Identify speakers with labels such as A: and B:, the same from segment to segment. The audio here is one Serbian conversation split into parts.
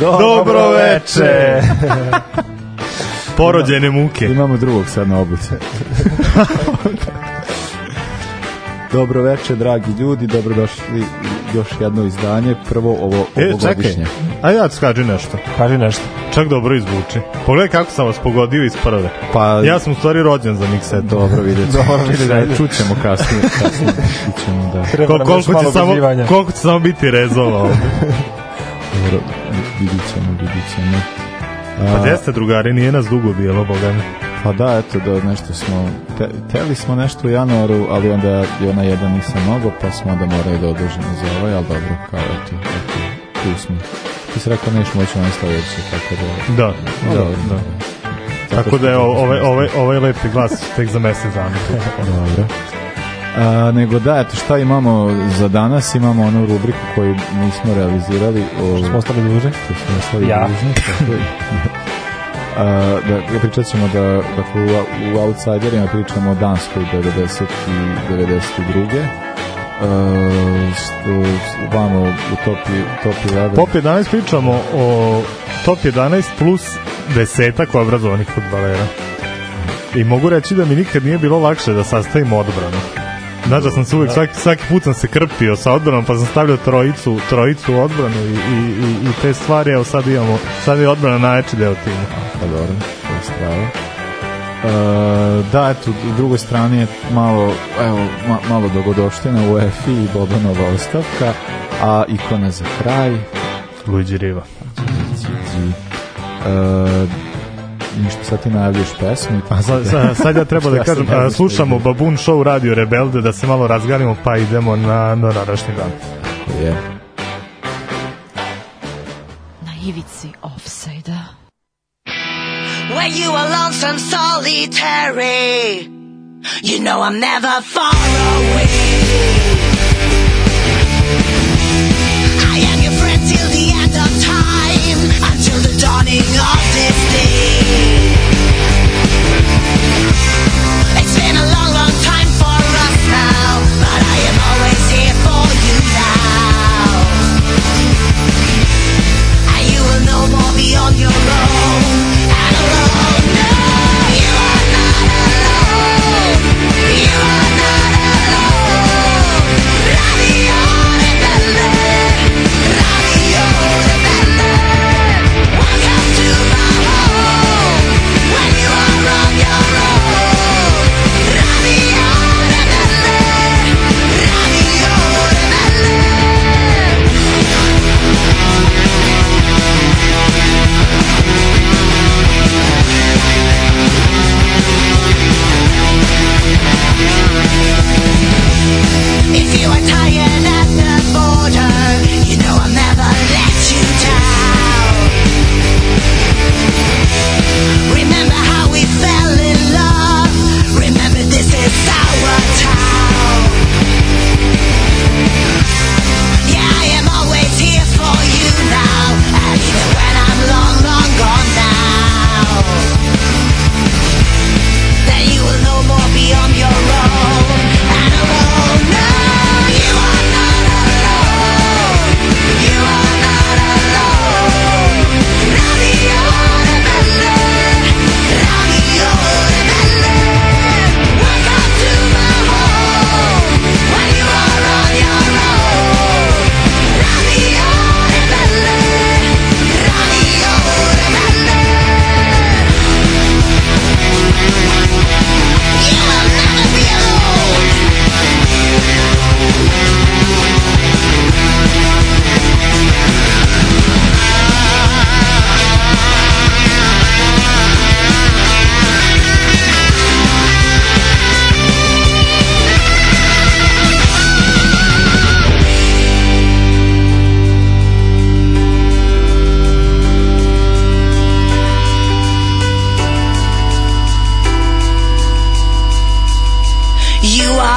A: Dobro veče. Porođene muke.
B: Imamo drugog sad na obuce. Dobro veče, dragi ljudi, dobrodošli u još jedno izdanje, prvo ovo
A: E, čekaj.
B: ovogodišnje.
A: Ajde ja ti skaži nešto.
C: Kaži nešto.
A: Čak dobro izvuči. Pogledaj kako sam vas pogodio iz prve.
B: Pa,
A: Ja sam u stvari rođen za mikset.
B: dobro vidjet ćemo.
C: Dobro, vidjet ćemo.
B: Čućemo kasnije, kasnije čućemo, da.
A: Ko, koliko, će samo, koliko će samo biti rezova ovde.
B: Dobro, vidit ćemo, vidit ćemo.
A: Pa gde ste drugari, nije nas dugo bilo, boga mi.
B: Pa da, eto, da nešto smo, te, teli smo nešto u januaru, ali onda je ona jedan nisam mogo, pa smo onda morali da odložimo za ovaj, ali dobro, kao eto, eto, tu smo. Ti si rekao nešto moći na sledeće, tako da...
A: Da,
B: No,
A: da,
B: dobro,
A: da. Tako da je ovaj, ovaj, ovaj lepi glas tek za mesec dana.
B: Dobro. A, nego da, eto šta imamo za danas, imamo onu rubriku koju nismo realizirali. O,
C: Smo ostali duže.
B: što smo ostali
C: Ja.
B: je. A, da, pričat ćemo da dakle, u, u Outsiderima pričamo o Danskoj 90 i 92. Uh, što vamo u top, top 11
A: Top 11 pričamo o top 11 plus desetak obrazovanih futbalera. I mogu reći da mi nikad nije bilo lakše da sastavim odbranu. Znaš da sam se uvek, svaki, svaki put sam se krpio sa odbranom, pa sam stavljao trojicu, trojicu u odbranu i, i, i, te stvari, evo sad imamo, sad je odbrana najjači deo tima.
B: Pa dobro, to. E, da, eto, u drugoj strani je malo, evo, ma, malo dogodoština u EFI i Bobanova ostavka, a ikona za kraj,
A: Luigi Riva.
B: Cici. E, ništa, sad ti najavljaš pesmu.
A: A sad, sad, sad ja treba da
B: Ja
A: kažem,
B: ne znam
A: a,
B: šta
A: slušamo. Babun Show Radio Rebelde da se malo razgalimo pa idemo na, na današnji dan.
B: Je.
D: Na ivici offside-a.
E: When you are lonesome, solitary, you know I'm never far away. I am your friend till the end of time, until the dawning of this day. More be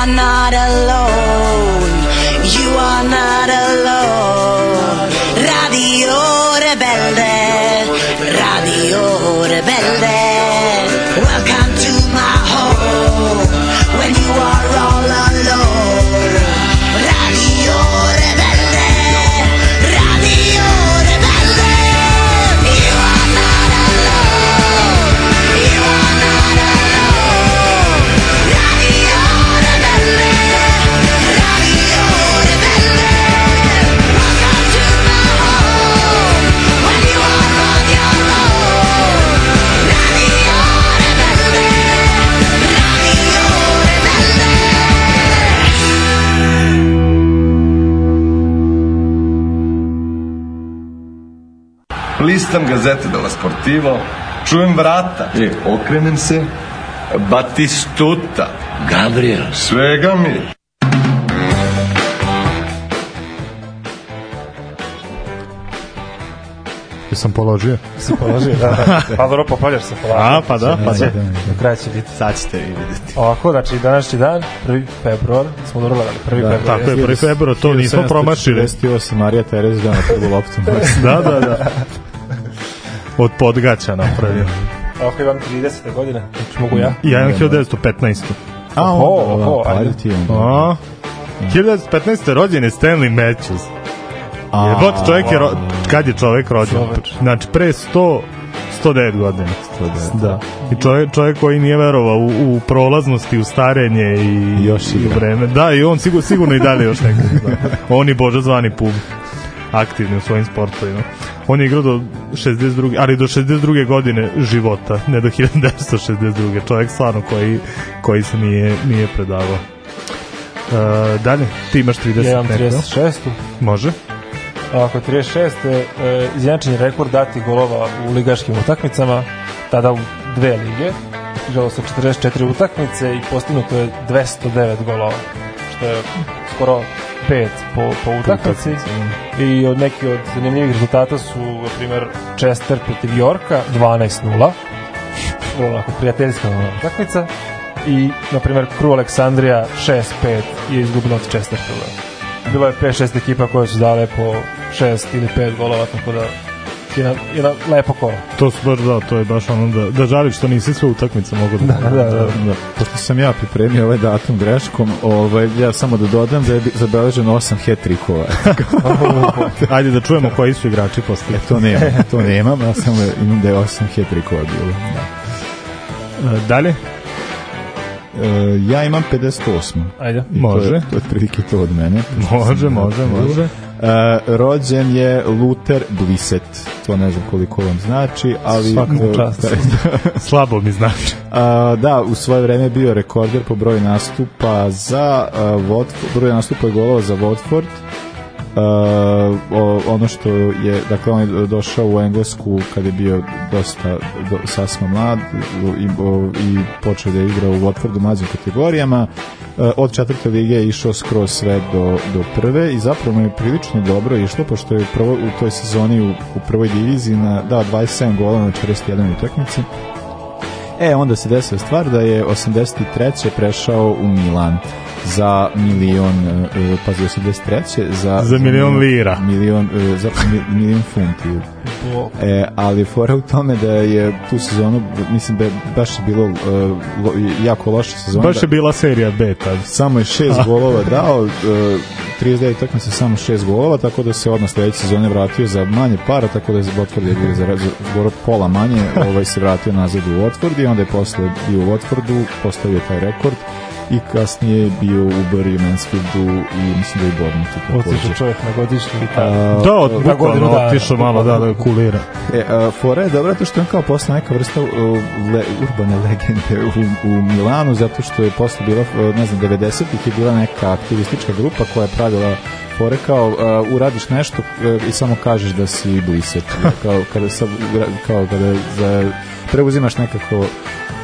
E: are not alone.
F: Listam gazete dello Sportivo, čujem vrata i okrenem se, Batistuta,
G: Gabriel.
F: svega mi.
A: Jesam položio.
C: Si položio, da. Pa dobro, popravljaš se polako.
A: A, pa da, pa da.
C: Do kraja će biti.
B: Sad ćete vi vidjeti.
C: Ovako, znači današnji dan, 1. februar, smo dobro gledali, 1.
B: Da,
C: februar.
A: Tako je, prvi februar, to nismo promašili.
B: 48 Marija Terez na prvu loptu.
A: Da, da, da. Od podgaća napravio.
C: Ovako imam 30. godine, znači mogu ja.
A: Ja imam 1915.
B: A,
C: Oho,
B: onda,
C: oho,
B: da,
C: ajde.
B: ajde ti onda.
A: A, 1915. rođen je Stanley Matthews. Jebot, čovjek je, ro... kad je čovjek rođen? Znači, pre 100, 109 godina.
B: 109.
A: Da. I čovjek, čovjek koji nije verovao u, u prolaznosti, u starenje i,
B: I još
A: i
B: igra.
A: vreme. Da, i on sigurno, sigurno i dalje još nekako. Da. On i Boža zvani pub aktivni u svojim sportovima. On je igrao do 62. ali do 62. godine života, ne do 1962. Čovjek stvarno koji, koji se nije, nije predavao. E, dalje, ti imaš 30
C: Ja imam
A: neko?
C: 36.
A: Može.
C: Ovako, 36. E, izjednačen je rekord dati golova u ligaškim utakmicama, tada u dve lige. Igralo se 44 utakmice i postignuto je 209 golova, što je skoro 5 po, po utakmici. I od neki od zanimljivih rezultata su, na primjer, Chester protiv Yorka 12-0. Vrlo onako prijateljska utakmica. I, na primjer, Crew Aleksandrija 6-5 je izgubila od Chesterfielda bilo je 5-6 ekipa koje su dale po 6 ili 5 golova, tako da jedna, jedna lepo kolo.
A: To su baš da, to je baš ono da, da žališ što nisi sve utakmice mogu da...
C: Da, da, da.
B: Da, pošto sam ja pripremio ovaj datum greškom, ovaj, ja samo da dodam da je zabeleženo 8 hat-trickova.
A: Ajde da čujemo koji su igrači posle.
B: to nema, to nemam, ja samo imam da je 8 hat-trickova bilo. Da.
A: E, dalje?
B: E, ja imam 58.
C: Ajde.
B: I
A: Može.
B: To je, to je to od mene.
A: Može, može, može.
B: E, rođen je Luther Blissett. To ne znam koliko vam znači, ali...
C: Svaka mu
B: e,
C: čast.
A: Slabo mi znači.
B: A, da, u svoje vreme je bio rekorder po broju nastupa za uh, Watford, broj nastupa i golova za Watford. Uh, o, ono što je, dakle on je došao u Englesku kad je bio dosta do, sasma mlad i, o, i počeo da igra u Watfordu mlađim kategorijama. Uh, od četvrte lige je išao skroz sve do, do prve i zapravo mu je prilično dobro išlo pošto je prvo, u toj sezoni u, u prvoj diviziji na, dao 27 gola na 41 utakmici E, onda se desila stvar da je 83. prešao u Milan za milion, e, pazi, 83. Za,
A: Za milion lira.
B: Milion, e, za mi- milion funti. E, ali fora u tome da je tu sezonu, mislim da je baš je bilo e, lo, jako loša sezona.
A: Baš je bila serija B tad.
B: Samo je šest golova dao, e, 39 utakmica samo šest golova, tako da se odmah sledeće sezone vratio za manje para, tako da je Watford je bio za, za skoro pola manje, ovaj se vratio nazad u Watford i onda je posle bio u Watfordu, postavio taj rekord i kasnije je bio u Bury Mansfieldu i mislim da je
C: Otišao
B: takođe.
C: čovjek na godišnji i
B: A,
C: tako.
A: Da, od
C: Na godinu
A: bukvalno otišao malo da, da kulira.
B: E, a, fora je dobra to što je on kao posle neka vrsta uh, le, urbane legende u, u Milanu, zato što je posle bila, ne znam, 90-ih je bila neka aktivistička grupa koja je pravila fore kao uh, uradiš nešto uh, i samo kažeš da si bliset. kao kada sa, kao kada za, preuzimaš nekako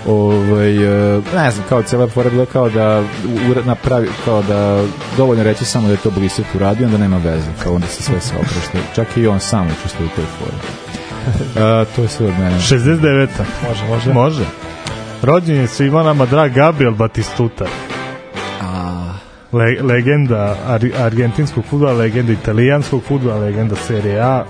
B: ovaj uh, ne znam kao cela fora bila kao da napravi kao da dovoljno reći samo da je to bliset uradio onda nema veze kao onda se sve se oprašta čak i on sam učestvuje u toj fori Uh, to je sve od mene.
A: 69.
C: Može, može.
A: Može. Rođen je svima nama drag Gabriel Batistuta.
B: A,
A: le, legenda ar, argentinskog futbola, legenda italijanskog futbola, legenda Serie A,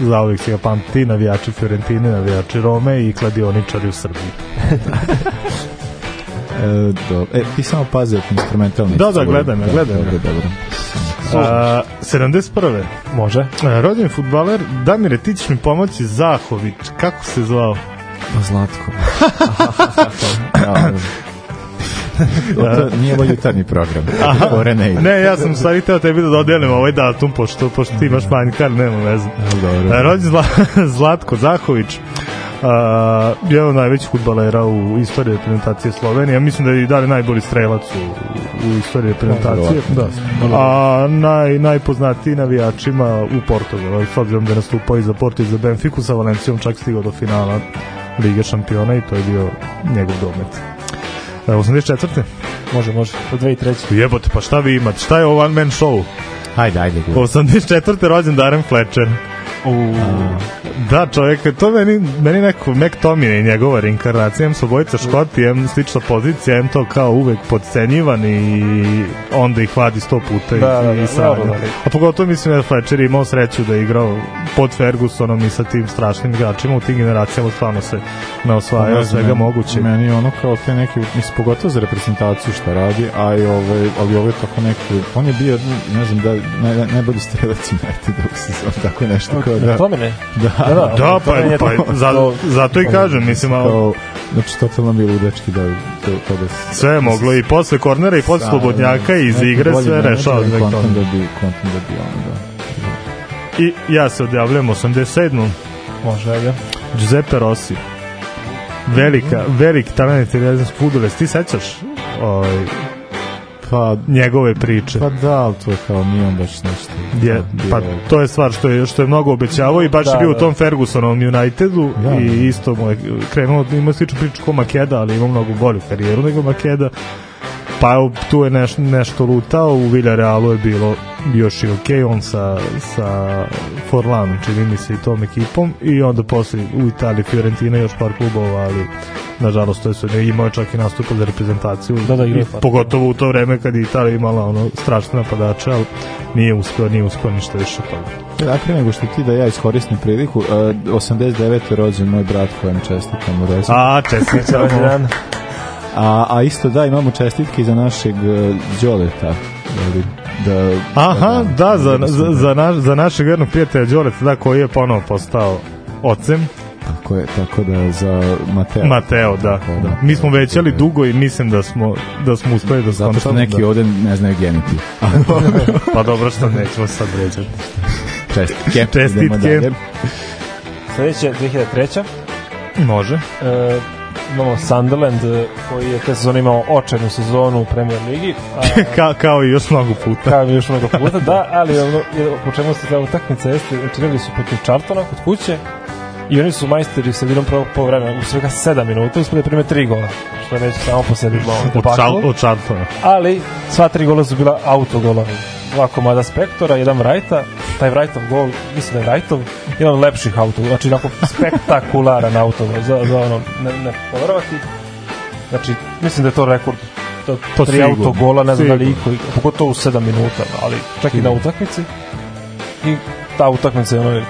A: zauvijek će ga pamtiti, navijači Fiorentine, navijači Rome i kladioničari u Srbiji.
B: E, do, e, ti samo pazi od instrumentalnih.
A: Da, da, gledam ja, gledam ja.
B: Dobro, dobro.
A: A, 71.
C: Može.
A: A, rođen futbaler Damire, ti ćeš mi pomoći Zahović, kako se zvao?
B: Pa Zlatko. To nije ovo jutarnji program. Fore ne.
A: Ne, ja sam stvari teo tebi da dodelim ovaj datum, pošto, pošto ti imaš manjkar, nema veze.
B: Dobro.
A: E, Rođen Zla, Zlatko Zahović, a, jedan od najvećih futbalera u istoriji reprezentacije Slovenije. Ja mislim da je i dalje najbolji strelac u, u istoriji reprezentacije. Da. A naj, najpoznatiji navijačima u Portugalu, s obzirom da je nastupao i za Porto i za Benfiku, sa Valencijom čak stigao do finala Lige šampiona i to je bio njegov domet. E, 84.
C: Može, može. Od 2003.
A: Jebote, pa šta vi imate? Šta je ovo one man show?
B: Hajde, ajde. gledaj.
A: 84. rođen Darren Fletcher.
C: U,
A: Da, čovjek, to meni, meni neko McTominay njegova reinkarnacija, em su obojica škoti, em slična pozicija, em to kao uvek podcenjivan i onda ih vadi sto puta
C: Da, da,
A: i,
C: da,
A: i sanja.
C: dobro, da.
A: A pogotovo mislim da Fletcher imao sreću da je igrao pod Fergusonom i sa tim strašnim igračima u tim generacijama stvarno se naosvajao
B: Ne
A: svega
B: meni-
A: moguće.
B: Meni ono kao te neki, mislim, pogotovo za reprezentaciju što radi, a i ovaj, ali ovo je tako neki, on je bio, ne znam, da, naj, najbolji strelac u sezonu, tako nešto kao da,
C: Tomine.
B: da,
C: Da, da.
A: Da, pa, pa,
C: to-
A: za,
C: to-
A: zato i kažem, mislim, a,
B: kao, znači, totalno mi ludački da, to, to da se-
A: sve je moglo i posle kornera i posle slobodnjaka iz igre sve rešao
B: kontam
A: McTominay.
B: da bi, kontam da bi ono, da.
A: I ja se odjavljujem 87.
C: Može, ajde.
A: Giuseppe Rossi. Velika, velik talent italijanski fudbalist. Ti sećaš ovaj,
B: Pa,
A: njegove priče?
B: pa da, ali to je kao nije on baš nešto.
A: je, pa to je stvar što je što je mnogo obećavao i baš
C: Da,
A: je bio u
C: da.
A: tom Fergusonovom Unitedu
B: Da,
A: i isto mu je krenuo ima sličnu priču kao Makeda, ali ima mnogo bolju karijeru nego Makeda. Pa evo, tu je neš, nešto lutao, u Villarealu je bilo još i ok, on sa, sa Forlanom, čini mi se i tom ekipom i onda posle u Italiji Fiorentina još par klubova, ali nažalost to je sve, imao je čak i nastupa za reprezentaciju
C: Da, da,
A: I pogotovo u to vreme kad je Italija imala ono strašne napadače, ali nije uspeo, nije uspeo ništa više toga.
B: Da, pre nego što ti da ja iskoristim priliku, uh, 89. je rođen moj brat kojem čestitam u rezu.
A: A, čestitam.
B: A, a isto da, imamo čestitke za našeg uh, Đoleta. Jeli, Da,
A: Aha, da, za, za, za, naš, za našeg vernog prijatelja Đoleta, da, koji je ponovo postao ocem,
B: Tako je, tako da za Mateo.
A: Mateo, da.
B: Tako
A: da. Mi smo većali
B: Da.
A: dugo i mislim da smo da smo uspeli da
B: Zato što
A: skontamo
B: neki
A: da,
B: ovde ne znaju genitiv.
A: pa dobro što nećemo sad vređati.
B: Čestitke.
A: Čestitke.
C: Sledeće, 2003.
A: Može.
C: E, imamo Sunderland e, koji je te sezone imao očajnu sezonu u Premier Ligi. A,
A: Ka, kao i još mnogo puta.
C: kao i još mnogo puta, da, ali ono, po čemu se ta utakmica jeste, igrali su protiv Charltona kod kuće i oni su majstori sredinom prvog poluvremena u svega 7 minuta uspeli da prime 3 gola, što je već samo po sebi malo
A: Od,
C: debakl.
A: čal, od Charltona.
C: ali sva tri gola su bila autogolovi. Dva komada Spektora, jedan Vrajta, taj Vrajtov gol, mislim da je Vrajtov, jedan od lepših auto, znači onako spektakularan autogol, za, za ono, ne, ne poverovati. Znači, mislim da je to rekord to,
A: To
C: tri
A: sigurno,
C: autogola, ne znam da li iko, pogotovo u 7 minuta, ali čak i na utakmici. I ta utakmica je ono,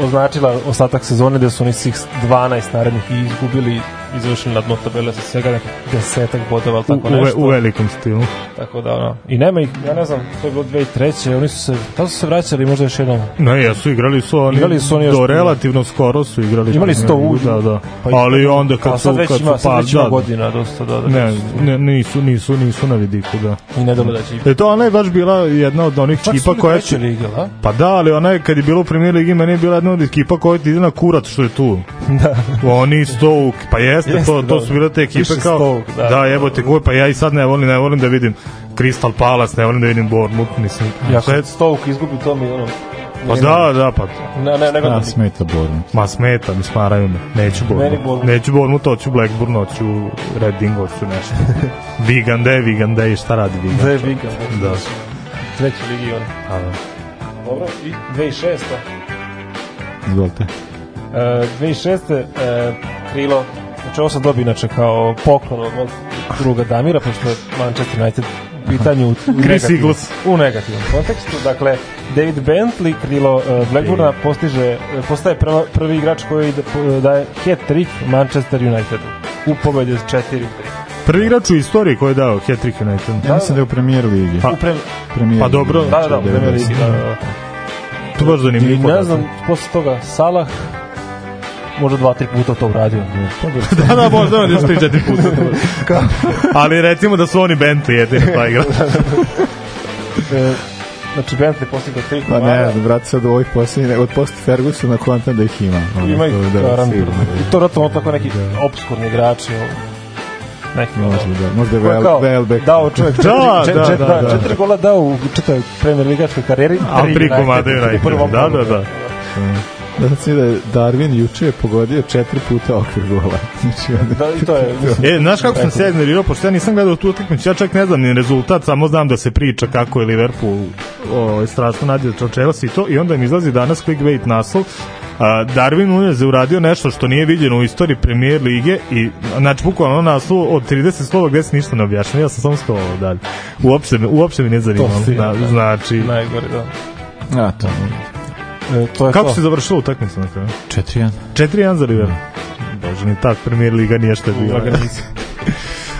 C: označila ostatak sezone da su oni svih 12 narednih i izgubili i završili na dno tabele sa svega nekih desetak bodova, ali tako
A: u,
C: nešto.
A: u velikom stilu.
C: Tako da, ono, i nema ih, ja ne znam, to je bilo 2003. Oni su se, tada su se vraćali možda još jednom.
A: Ne, jesu, igrali su oni,
C: Igrali su oni još
A: do relativno skoro su igrali.
C: Imali su to u...
A: Da, da.
C: Pa i-
A: ali onda kad su, kad su pa,
C: ima
A: da,
C: godina dosta, da, da.
A: ne, ne, nisu, nisu, nisu na vidiku, da.
C: I ne dole da će...
A: E to ona je baš bila jedna od onih ekipa koja
C: treće lige, da?
A: Pa da, ali ona je kad je bilo u premier ligi, meni je bila jedna od ekipa koja ti ide na kurat što je tu.
C: Da.
A: Oni Stouk, pa jeste,
C: Jeste,
A: to, to
C: da.
A: su bile te ekipe kao,
C: Stoke, da.
A: da, jebote, koje, pa ja i sad ne volim, ne volim da vidim Crystal Palace, ne volim da vidim Bournemouth, mislim.
C: Ja
A: sve-
C: kad Stoke izgubi to mi, ono...
A: Pa da, da, pa
C: Ne, ne, ne, ne,
B: A,
C: ne,
B: smeta Borno.
A: Ma smeta, mi smaraju me. Neću Bournemouth.
C: Bournemouth.
A: Neću Bournemouth, hoću Blackburn, hoću Reading, hoću nešto. Vigan Day, Vigan Day, šta radi Vigan?
C: Dve viga.
A: Da.
C: Treće ligi, ono.
A: Pa da.
C: Dobro, i 2006.
B: Izvolite.
C: E, 2006. E, krilo, znači ovo sam dobio inače kao poklon od mog druga Damira, pošto je Manchester United pitanju u, u, negativnom, u negativnom kontekstu. Dakle, David Bentley, krilo uh, Blackburna, postiže, postaje prva, prvi igrač koji da- daje hat-trick Manchester Unitedu u pobedi 4-3.
A: Prvi igrač u istoriji koji je dao hat-trick United.
B: Ja mislim da je u premier ligi.
A: Pa,
C: U pre...
B: Premier
A: pa dobro.
B: ligi,
C: Da, da, da, u
B: znači,
C: Premier Ligi, da, da, da.
A: To baš zanimljivo.
C: ne znam, posle toga Salah možda dva, tri puta to uradio.
A: da, da, možda on još 3-4 puta. Ali recimo da su oni Bentley jedini pa igra.
C: E, znači, Bentley postigao tri
B: Pa
C: komada.
B: ne znam, brate, sad u ovih posljednjih, od posle Fergusona kontam da ih ima.
C: Ima ih
B: to, da,
C: garantno. I to vratno tako neki obskurni igrači. Neki
B: Možda da, možda je
C: ko je
B: Vel,
C: kao
B: Welbeck.
C: dao čovjek četiri,
A: Da,
C: čet-
A: da,
C: čet-
A: da,
C: da,
A: da.
C: četiri gola dao u čitavoj premier ligačkoj karijeri.
A: A tri komada
C: u
A: United.
C: prvom
A: Da,
C: kolu.
A: da, da.
B: Da si da je Darwin juče je pogodio četiri puta okvir gola. Znači,
C: Da, i to je,
A: E, znaš kako sam se iznervirao, pošto ja nisam gledao tu utakmicu, ja čak ne znam ni rezultat, samo znam da se priča kako je Liverpool o, strašno nadjećao Chelsea i to, i onda im izlazi danas clickbait naslov, a, Darwin Nunez je uradio nešto što nije viđeno u istoriji premijer lige i znači bukvalno ono naslov od 30 slova gde se ništa ne objašnjava, ja sam samo scrollovao dalje. Uopšte uopšte me ne zanima. Da. znači,
C: najgore, da.
B: A, to.
C: E, to je
A: kako
C: to.
A: se završila utakmica na kraju?
B: 4-1.
A: 4-1 za Liverpool. Bože, ni tak premijer liga nije što je bila.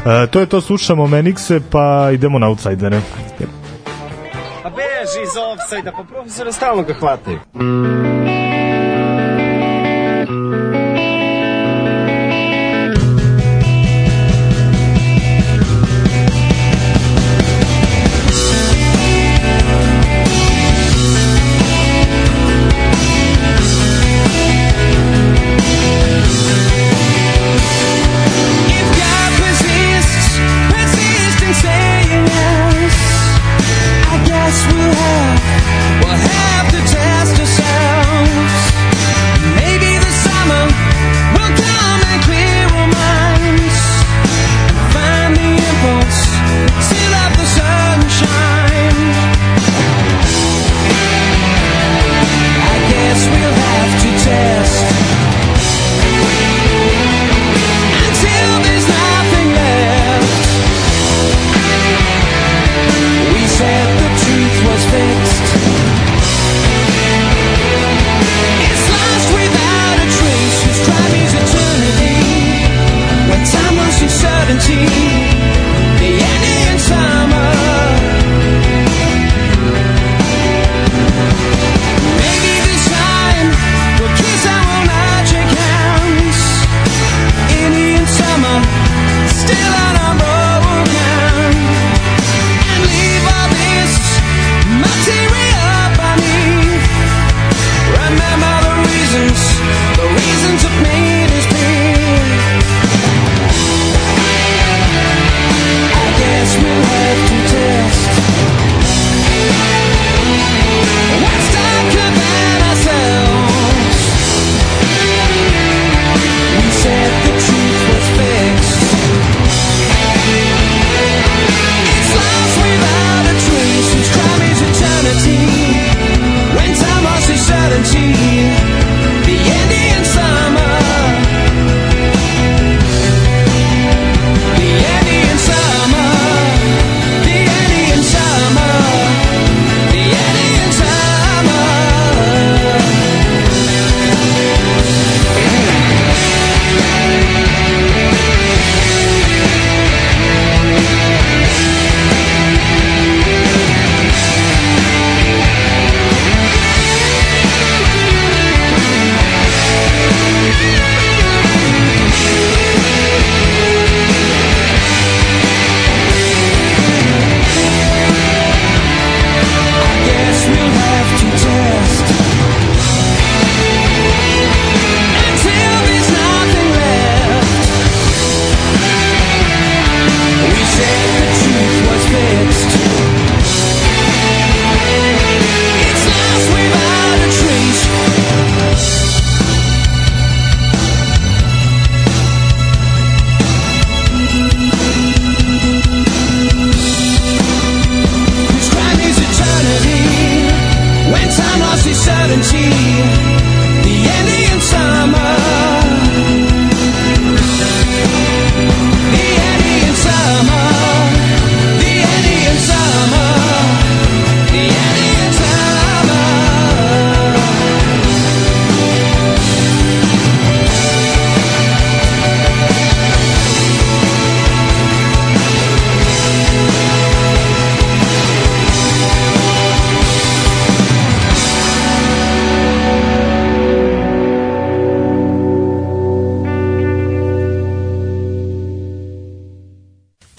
A: E, to je to, slušamo Menikse, pa idemo na outsidere.
H: A beži iz offside-a, pa profesore stalno ga hvataju.
I: If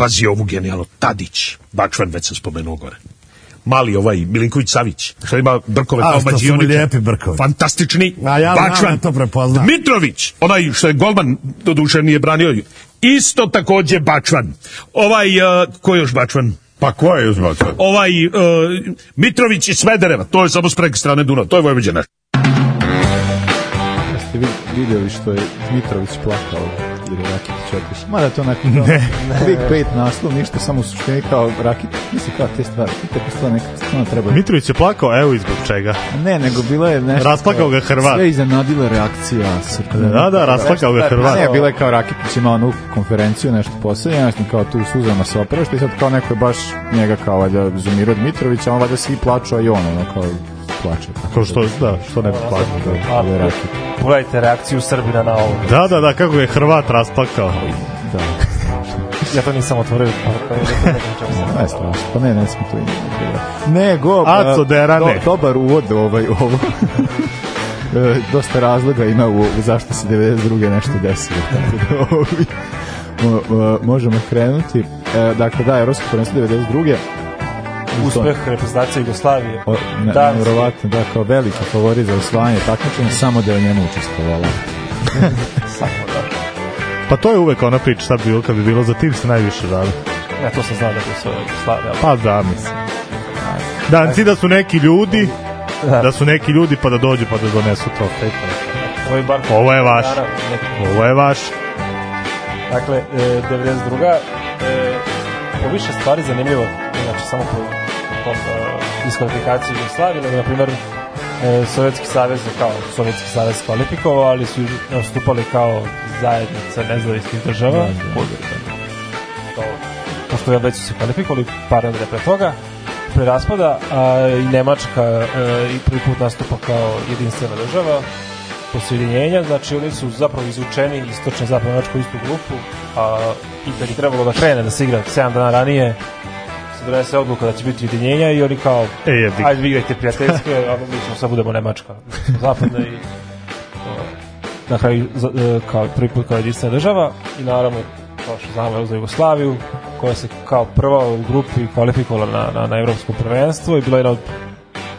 J: pazi ovu genijalno, Tadić, Bačvan, već sam spomenuo gore. Mali ovaj Milinković Savić, što ima brkove kao mađionike.
K: lijepi brkovi.
J: Fantastični.
K: A ja
J: Bačvan.
K: ja to prepoznam.
J: Mitrović, onaj što je golman, do duše nije branio, isto takođe Bačvan. Ovaj, uh, ko je još Bačvan?
F: Pa ko je uzmao
J: Ovaj uh, Mitrović iz Smedereva, to je samo s preke strane Dunav, to je Vojvođana.
B: Jeste vi vidjeli što je Dmitrović plakao jer je otišao? Mada to onako ne. clickbait naslov, ništa, samo u suštini kao Rakitić, misli kao te stvari, tako stvari neka stvarno treba.
A: Mitrović je plakao, evo i zbog čega.
B: Ne, nego bila je nešto...
A: Rasplakao ga Hrvat.
B: Sve iznenadila reakcija Srbije.
A: Da, da, rasplakao ga Hrvat.
B: Ne, bila je kao Rakitić imao onu konferenciju, nešto poslednje, nešto kao tu suzama se oprašta i sad kao neko je baš njega kao valjda Mitrović, a on valjda svi plaču, a i on ono kao plače.
A: Kao što, da, što ne bi plakao.
B: Da, da, je Rakitić.
C: Pogledajte reakciju Srbina na ovo.
A: Da, da, da, kako je Hrvat rasplakao.
B: Da.
C: Ja to nisam otvorio, pa pa ne znam čemu sam.
B: Ne, strašno. Pa ne, ne smo to imati. Ne, go.
A: Aco derane.
B: Do, dobar uvod ovaj, ovo. E, dosta razloga ima u, u zašto se 92. nešto desilo. Tako da, možemo krenuti. E, dakle, da, Evropsko prvenstvo 92.
C: Uspeh reprezentacije Jugoslavije.
B: O, ne,
C: Da,
B: nevjerovatno, da, kao veliki favorit za osvajanje takmičenja, samo da je njemu učestvovala.
C: Samo da.
A: Pa to je uvek ona priča šta bi bilo kad bi bilo za tim se najviše žali.
C: Ja to sam znao da bi se Jugoslavija. ali-
A: Pa da, mislim. Danci da su neki ljudi, da su neki ljudi pa da dođu pa da donesu trofej.
C: Ovo je bar...
A: Ovo je vaš. Ovo je vaš.
C: Dakle, e, 92. E, po više stvari zanimljivo, znači samo po tom e, diskvalifikaciji Jugoslavije, nego, na primjer, e, Sovjetski savez je kao Sovjetski savez kvalifikovao, ali su nastupali kao zajednica nezavisnih država. Kao, pošto ja već su se kvalifikovali par nedelja pre toga, pre raspada, a i Nemačka e, i prvi put nastupa kao jedinstvena država, posjedinjenja, znači oni su zapravo izvučeni istočno zapravo Nemačku istu grupu, a i kad je trebalo da krene da se igra 7 dana ranije, se donese odluka da će biti ujedinjenja i oni kao,
A: E, jebi.
C: ajde vi igrajte prijateljske, a mi ćemo sad budemo Nemačka, zapadna i na kraju za- e, kao prvi put kao jedinstvena država i naravno kao što znamo za Jugoslaviju koja se kao prva u grupi kvalifikovala na, na, na evropsko prvenstvo i bila je jedna od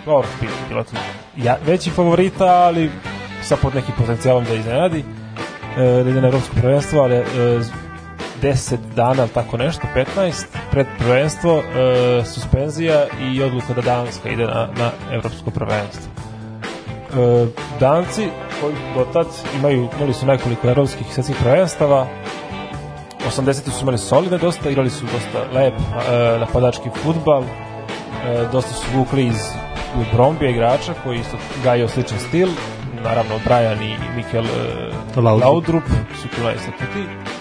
C: dobro, bi- bila tu ja, veći favorita, ali sa pod nekim potencijalom da iznenadi e, da ide na evropsko prvenstvo, ali e, 10 dana, tako nešto, 15, pred prvenstvo, e, suspenzija i odluka da Danska ide na, na evropsko prvenstvo. E, Danci, koji do tad imaju, imali su nekoliko evropskih i svjetskih prvenstava, 80. su imali solidne dosta, igrali su dosta lep e, napadački futbal, e, dosta su vukli iz Brombija igrača koji isto gajio sličan stil, naravno Brian i Mikel e,
A: Laudrup.
C: Laudrup su tu najistaknuti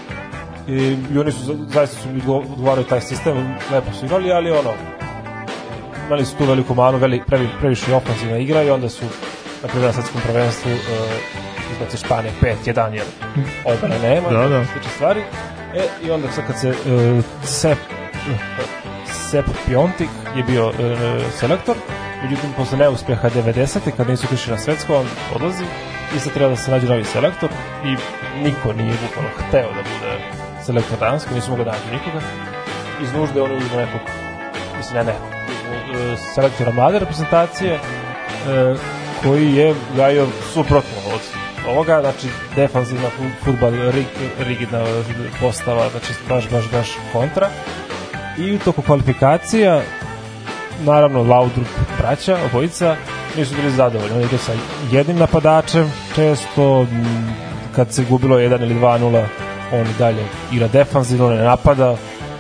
C: i, i oni su za- zaista su odgo- odgovarali taj sistem, lepo su igrali, ali ono imali su tu veliku manu, veli, previ, previše ofenzivna igra i onda su na primjer na svetskom prvenstvu uh, izbaci Španije 5-1 jer odbrane nema,
A: Da, da.
C: slične stvari. E, I onda sad kad se uh, Sep, uh, Sep Piontik je bio uh, selektor, međutim posle neuspeha 90. kad nisu tišli na svetsko, on odlazi i sad treba da se nađe novi selektor i niko nije bukvalno hteo da bude selektor Danske, nisu mogli da nađu nikoga. Iz nužde oni uzmu nekog, mislim ne ne, uzmu, uh, selektora mlade reprezentacije, e, koji je gajio suprotno od ovoga, znači defanzivna fu- futbal, rig, rigidna postava, znači baš, baš, baš kontra. I u toku kvalifikacija, naravno Laudrup braća, obojica, nisu bili zadovoljni. Oni idu sa jednim napadačem, često kad se gubilo 1 ili 2-0, on i dalje igra defanzivno, ne napada,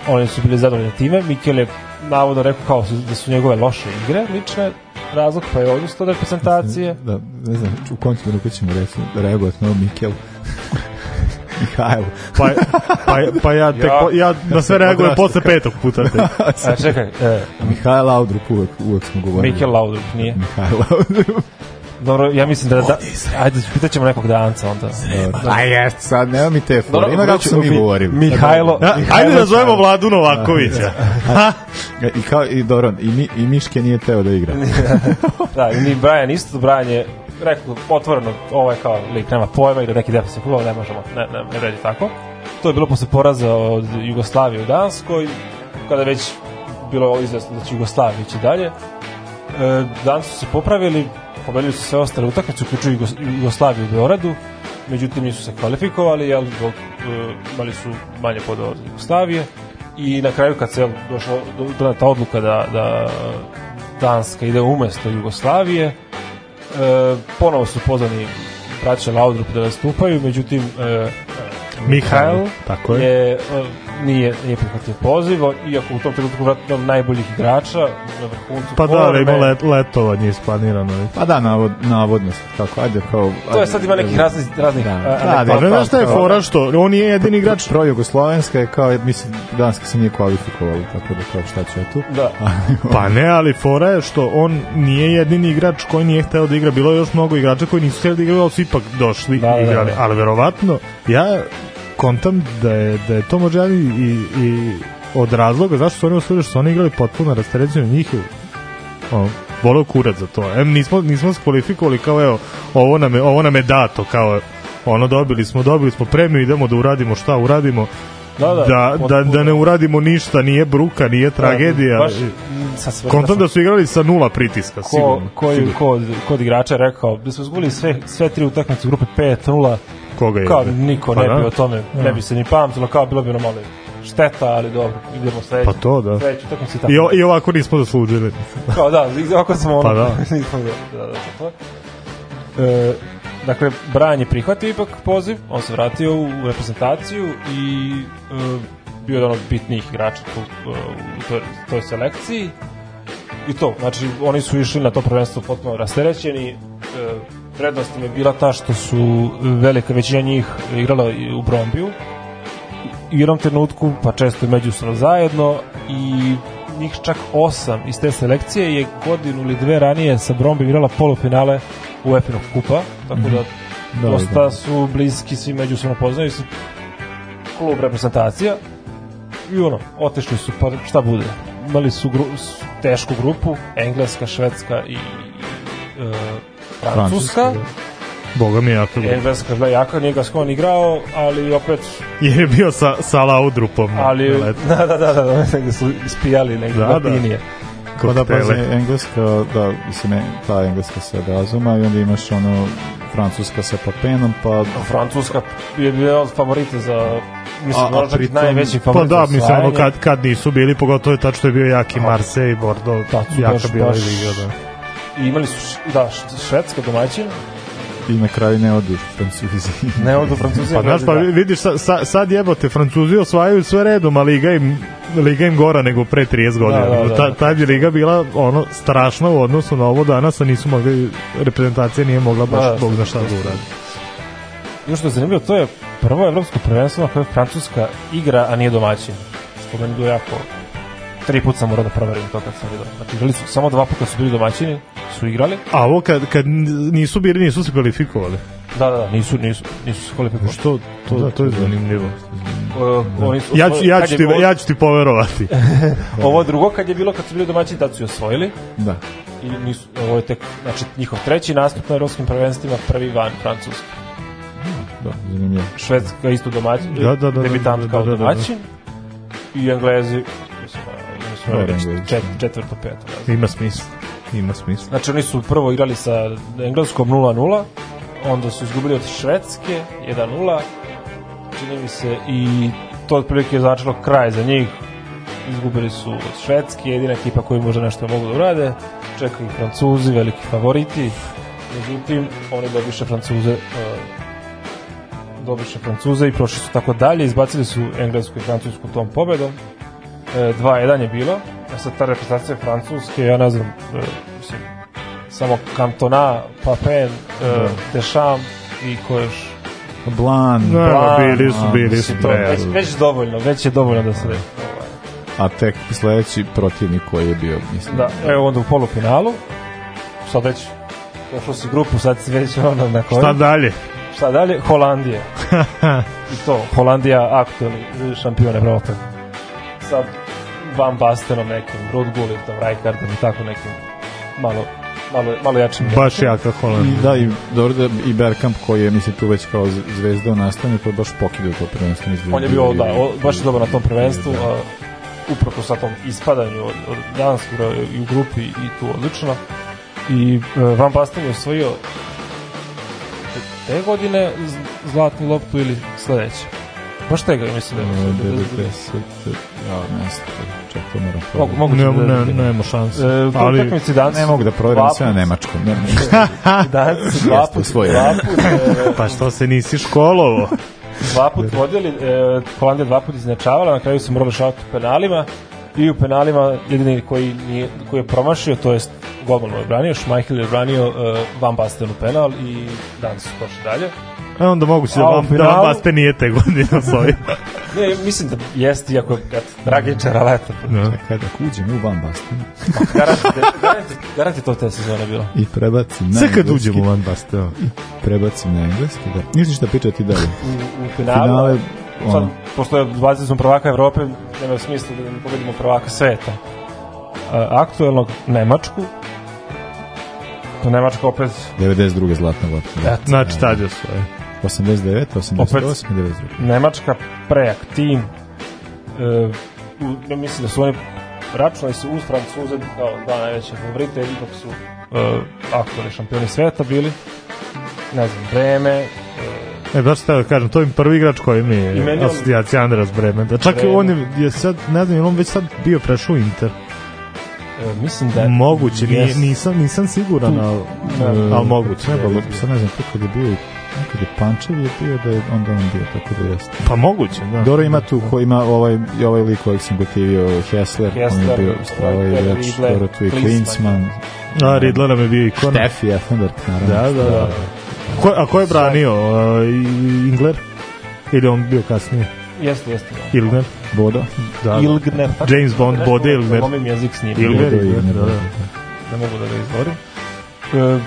C: oni su bili zadovoljni time. Mikel je navodno rekao kao su, da su njegove loše igre lične, razlog pa je odustao od reprezentacije.
B: Da, ne znam, u kom trenutku ćemo reći, reagovati na ovo Mikel. Mihajlo.
A: Pa, pa, pa ja, tek,
C: Ja-
A: ja na sve reagujem posle petog puta. Tek.
C: A, čekaj, e,
B: Mihajlo Laudrup uvek, uvek smo govorili.
C: Mikel Laudrup nije.
B: Mihajlo Laudrup.
C: Dobro, ja mislim da... da ajde, pitaćemo nekog danca onda.
B: A jest, sad nema mi te fore. Ima kako smo mi.
C: Mihajlo,
A: Da,
C: Mihajlo
A: ajde da zovemo. Vladu Novakovića.
B: I, kao, i dobro, i, mi, i Miške nije teo da igra.
C: Da, i ni Brian isto, Brian je rekao otvoreno, ovo je kao lik, nema pojma, igra neki defensive futbol, ne možemo, ne, ne, ne vredi tako. To je bilo posle poraza od Jugoslavije u Danskoj, kada već bilo izvesno da će Jugoslavija ići dalje. E, Danci su se popravili, pobedili su sve ostale utakmice, uključuju Jugos- Jugoslaviju u Beoradu, međutim nisu se kvalifikovali, jel, zbog, e, imali su manje podova od Jugoslavije i na kraju kad se jel, došlo do, do ta odluka da, da Danska ide umesto Jugoslavije, e, ponovo su pozvani braća Laudrup da nastupaju, međutim e, Mihajl
A: tako je.
C: je, e, nije, nije prihvatio poziv, iako u tom trenutku vratno najboljih igrača na vrhuncu
A: Pa da, ali ima let, letovanje isplanirano.
B: Pa da, navod, navodno, kako, ajde, kao...
C: To je sad ima nekih raznih, raznih
B: Da.
C: a,
B: Da,
A: znaš šta je fora što on nije jedini igrač
B: Pro Jugoslovenska je kao, mislim, Danska se nije kvalifikovala, tako da kao šta će tu.
C: Da.
A: Pa ne, ali fora je što on nije jedini igrač koji nije hteo da igra. Bilo je još mnogo igrača koji nisu hteli da igraju, ali su ipak došli
C: Da, da,
A: igrali.
C: da.
A: Ali verovatno, ja kontam da je, da je to možda i, i, od razloga zašto su oni osvojili što su oni igrali potpuno rasterećeno njih je ono, voleo kurac za to. Em, nismo, nismo se kvalifikovali kao evo, ovo nam, je, ovo nam je dato, kao ono dobili smo, dobili smo premiju, idemo da uradimo šta uradimo,
C: Da, da,
A: da, da, da ne uradimo ništa, nije bruka, nije tragedija.
C: Baš, sve-
A: Kontam da su igrali sa nula pritiska,
C: ko,
A: sigurno.
C: koji,
A: sigurno.
C: ko, kod igrača rekao da smo izgubili sve, sve tri utakmice u grupe 5-0
A: Koga je?
C: kao niko
A: Pa
C: ne
A: da.
C: bi o tome ne bi se ni pamtilo kao bilo bi nam malo šteta ali dobro idemo sledeću
A: Pa to, da.
C: sledeću utakmicu i tako
A: I, o, I ovako nismo zaslužili.
C: kao da ovako smo ono
A: Pa da.
C: nismo da, da, da, to. E, dakle Brian je prihvatio ipak poziv on se vratio u reprezentaciju i e, bio je jedan od bitnijih igrača tu, e, u toj, toj selekciji i to, znači oni su išli na to prvenstvo potpuno rasterećeni e, prednost im je bila ta što su velika većina njih igrala u Brombiju. U jednom trenutku, pa često i međusobno zajedno i njih čak osam iz te selekcije je godinu ili dve ranije sa Brombi igrala polufinale UEFA kupa, tako da
B: Da,
C: dosta
B: da.
C: su bliski svi međusobno poznaju se klub reprezentacija. I ono, otešli su pa šta bude? Imali su gru, tešku grupu Engleska, Švedska i e, Francuska
A: Boga mi je jako dobro.
C: Engleska je jaka, nije ga skon igrao ali opet
A: Jer je bio sa, sa Laudrupom.
C: ali da, da, da, da, da, negde su ispijali negde
A: Da,
C: da,
A: da.
C: latinije
B: Kao da pazi, engleska, da, mislim, ta engleska se razuma i onda imaš ono francuska sa papenom, pa
C: Francuska je bila od favorita za mislim,
B: A- a pritom-
C: najveći
A: Pa
C: favorit
A: da,
C: za
A: mislim, ono, kad, kad nisu bili, pogotovo je tačno što je bio jaki Marseille i Bordeaux,
C: Tad su
A: jaka
C: baš-
A: bila liga, da.
C: I imali su, da, švedska domaćin,
B: i na kraju ne odu francuzi.
C: ne odu Francuzi.
A: Pa znaš, pa vidiš, sa, sa, sad jebote, Francuzi osvajaju sve redom, a liga im, liga im gora nego pre 30 godina.
C: Da, da, da.
A: Ta, ta liga bila ono strašna u odnosu na ovo danas, a nisu mogli, reprezentacija nije mogla baš,
C: Da,
A: bog zna šta da uradi.
C: Još što je zanimljivo, to je prvo evropsko prvenstvo na koje Francuska igra, a nije domaćin. Što meni bilo jako... Tri puta sam morao da proverim to kad sam vidio. Znači, igrali su, samo dva puta su bili domaćini, su igrali.
A: A ovo kad, kad nisu bili, nisu se kvalifikovali.
C: Da, da, da, nisu, nisu, nisu se kvalifikovali.
A: Što? To, da, to je zanimljivo.
C: Uh, oni su
A: Ja ću, ja, ću ti,
C: bilo-
A: ja ću ti poverovati.
C: Ovo drugo kad je bilo kad su bili domaćini tad su je osvojili
B: da.
C: i nisu ovo je tek znači njihov treći nastup na evropskim prvenstvima prvi van Francuske.
B: Da, zanimljivo.
C: Švedska isto domaćin,
A: Da, da, da, da,
C: debitant
A: da, da,
C: kao
A: da, da, da.
C: domaćin i Englezi čet, četvrto, peto.
A: Ima smisla. Ima smisla.
C: Znači oni su prvo igrali sa engleskom 0-0, onda su izgubili od Švedske 1-0, čini mi se, i to otprilike je značilo kraj za njih. Izgubili su od Švedske, jedina ekipa koji možda nešto mogu da urade. Čekaju ih Francuzi, veliki favoriti. Međutim, oni dobiše Francuze uh, dobiše Francuze i prošli su tako dalje, izbacili su Englesku i Francusku tom pobedom. E, 2-1 je bilo, a sad ta reprezentacija Francuske, ja ne znam, e, mislim, samo Cantona, Papin, e, Deschamps i ko još
B: Blan,
A: Ne,
C: Plan,
A: bili su, bili su pre.
C: već, već dovoljno, već je dovoljno da se ovaj,
B: a tek sledeći protivnik koji je bio, mislim.
C: Da, evo onda u polufinalu, sad već prošao si grupu, sad si već ono na kojoj.
A: Šta dalje?
C: Šta dalje? Holandija. I to, Holandija aktualni šampion Evrope. Sa Van Bastenom nekim, Rud Gullitom, Rijkaardom i tako nekim malo, malo, malo jačim.
A: Baš jaka
B: I
A: Holandija.
B: da, i, dobro da i Bergkamp koji je, mislim, tu već kao zvezda u nastavnju, to je baš pokidao to prvenstvo.
C: On je bio, da, o, baš je dobar na tom prvenstvu, a, upravo sa tom ispadanju od, od je i u grupi i tu odlično. I e, Van Basten je osvojio te godine zlatnu loptu ili sledeće. Baš te ga, mislim da je.
B: Uh,
C: da- da-
B: 90, ja ne znam, čak to moram
C: Mogu,
B: provjeriti.
C: mogu
A: Ne, ne, nema šanse.
C: E,
A: Ali-
C: utakmici Danci
B: Ne mogu da provjerim sve na nemačkom. Ne, ne.
C: Danci su dva put, dva put, e,
A: Pa što se nisi školovo?
C: dva put vodili, e, Holandija dva put iznačavala, na kraju su morali šalati u penalima i u penalima jedini koji, nije, koji je promašio, to jest golman je branio, Schmeichel je branio e, Van Basten u penal i dan su prošli dalje.
A: E onda moguće da
C: A u
A: vam, da
C: finalu-
A: vam Baste nije te godine osvojio.
C: Ne, mislim da jeste, iako je eto, Dragića Raleta.
A: Da.
B: Čekaj da uđem u Van Basten
C: Garant, garant, garant je to te sezone bilo.
B: i prebacim na
A: Sve kad
B: engleski.
A: uđemo u Van Baste. evo.
B: Prebacim na engleski, da. Nisi šta pričati dalje.
C: U, u finalu,
B: Finale,
C: sad, pošto je 20 smo prvaka Evrope, nema smisla da ne pobedimo prvaka sveta. A, aktuelnog Nemačku, to Nemačka opet
B: 92. zlatna lopta. Da.
C: Eto.
A: Znači, tad je sve.
B: 89, 88
C: Opet.
B: i 92.
C: Nemačka prejak tim e, mislim da su oni računali su uz Francuze kao dva najveće favorite ipak su e, aktualni šampioni sveta bili ne znam, Breme e,
A: E, baš ste da kažem, to je prvi igrač koji mi
C: I
A: je
C: on-
A: asocijacija Andras Bremen. Da čak i
C: Bremen.
A: on je, je sad, ne znam, on već sad bio prešao u Inter.
C: e, mislim da
A: Moguće,
C: jest.
A: nisam, nisam siguran, ali,
C: Da.
A: ali moguće.
B: Trebalo, sad ne znam, kad je bio kad je Pančev je bio da je onda on bio tako da jeste.
A: Pa moguće, da.
B: Dobro ima tu ko ima ovaj ovaj lik kojeg sam gotivio Hessler, on je
C: Hessler,
B: bio strava
C: ovaj,
B: igrač, dobro tu i
C: Klinsmann.
B: Klinsman,
A: A, Riedler nam je bio ikona.
B: Steffi Effenberg, naravno.
A: Da, da, da. Ko, a ko je branio? Uh, Ingler? Ili on bio kasnije?
C: jeste, jeste da.
A: Ilgner?
B: Bodo.
A: Da.
C: Ilgner
A: James Bond, Bode Ilgner.
C: Lomim jezik s njim
A: Ilgner,
B: Bodo
A: Ilgner,
B: Ilgner,
A: da, da.
C: ne mogu da ga izgovorim e,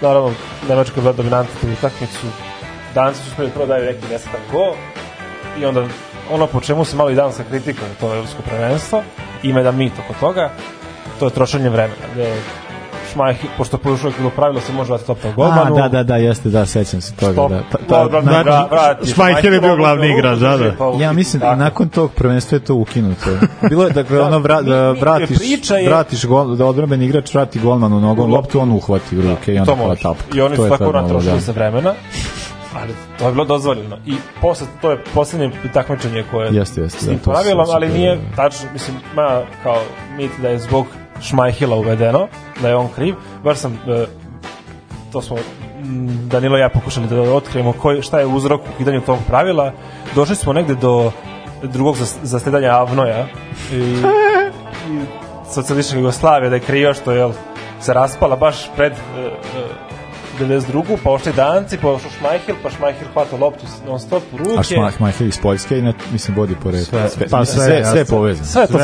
C: naravno Nemačka je bila dominantna u utakmicu. Danci su uspeli prvo daju neki nesetan go i onda ono po čemu se malo i danska kritika to evropsko prvenstvo ima jedan mit oko toga to je trošenje vremena gde Šmajhi, pošto po još uvijek bilo pravilo se može dati topta
B: A,
C: golmanu
B: da, da, da, jeste, da, sećam se toga.
C: Stop,
B: Da. Ta, ta,
C: da, vra- vrati,
A: je bio glavni igrač, da, da.
C: pa
B: Ja mislim da nakon tog prvenstva je to ukinuto. Bilo je dakle ono vra, da vratiš
C: je-
B: vratiš gol da odbrambeni igrač vrati golmanu nogom loptu on uhvati u ruke i onda
C: to
B: hvala tapka.
C: I oni su
B: je
C: tako natrošili
B: da.
C: sa vremena, ali to je bilo dozvoljeno. I posle, to je poslednje takmičenje koje
B: Jeste, jeste,
C: s
B: da,
C: tim
B: to se
C: pravilom, ali nije
B: da, da.
C: tačno, mislim, ma kao mit da je zbog Šmajhila uvedeno, da je on kriv. Baš sam, e, to smo Danilo i ja pokušali da otkrijemo koji, šta je uzrok u kidanju tog pravila. Došli smo negde do drugog zas- zasledanja Avnoja i, i socijalističke Jugoslavije da je krivo što je se raspala baš pred e, e, 92. pa ošli danci, pa ošao Šmajhil, pa Šmajhil hvata loptu non stop u ruke.
B: A Šmajhel iz Poljske i na, mislim vodi po redu.
C: Sve-
B: sve,
A: pa
B: sve,
A: sve,
B: sve,
A: jasno.
B: sve je povezano.
C: Sve to
A: Sve,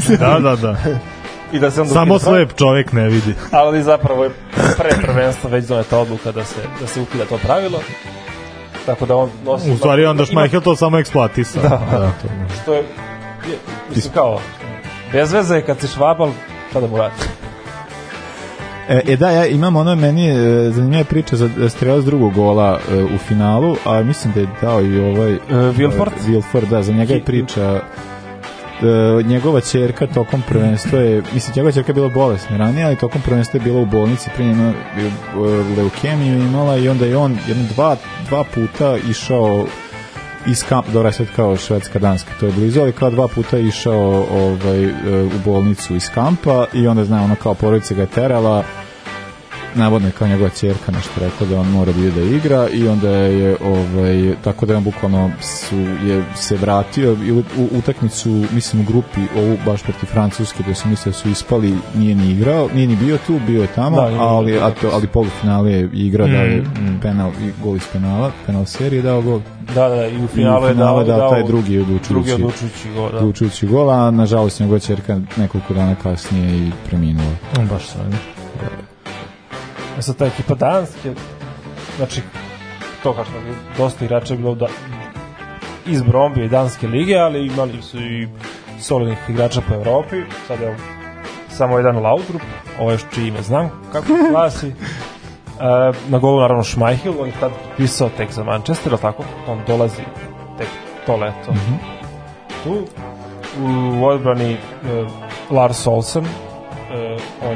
C: sve,
A: ja. da, da, da.
C: I da se onda
A: Samo
C: ukida
A: slep čovjek ne vidi.
C: ali zapravo je pre prvenstva već doneta odluka da se, da se ukida to pravilo. Tako da on nosi...
A: U stvari onda Šmajhel to samo eksploatisao.
C: Da,
A: da.
C: Što je, je mislim kao, bez veze je kad si švabal, šta da mu radi?
B: E, e da, ja imam ono, meni je e, zanimljiva priča za strelac drugog gola e, u finalu, a mislim da je dao i ovaj...
C: Wilford?
B: e, Wilford, da, za njega je priča e, njegova ćerka tokom prvenstva je, mislim, njegova ćerka je bila bolesna ranije, ali tokom prvenstva je bila u bolnici, prije njena e, leukemiju imala i onda je on jedno dva, dva puta išao iz kamp, dobro je sad kao švedska danska, to je blizu, ali kao dva puta išao ovaj, e, u bolnicu iz kampa i onda zna ono kao porodica ga terala navodno je kao njegova ćerka nešto rekla da on mora da ide da igra i onda je ovaj tako da je on bukvalno su je se vratio i u, u utakmicu mislim u grupi ovu baš protiv Francuske da su mislili da su ispali nije ni igrao nije ni bio tu bio je tamo
C: Da, bio
B: ali a to, ali polufinale je igrao
A: Mm.
B: da je mm, penal i gol iz penala penal serije dao gol
C: Da, da, i u finalu je dao,
B: je dao taj drugi odlučujući
C: drugi odlučujući gol, da.
B: odlučujući gol a nažalost njegova ćerka nekoliko dana kasnije i preminula
A: Baš sam.
C: E sad ta ekipa Danske, znači, to je dosta igrača je bilo da, iz Brombije i Danske lige, ali imali su i solidnih igrača po Evropi. Sad je samo jedan Laudrup, ovo je čiji ime znam kako se glasi. E, na golu naravno Šmajhil, on je tad pisao tek za Manchester, ali tako? On dolazi tek to leto. Tu u odbrani e, Lars Olsen, e, on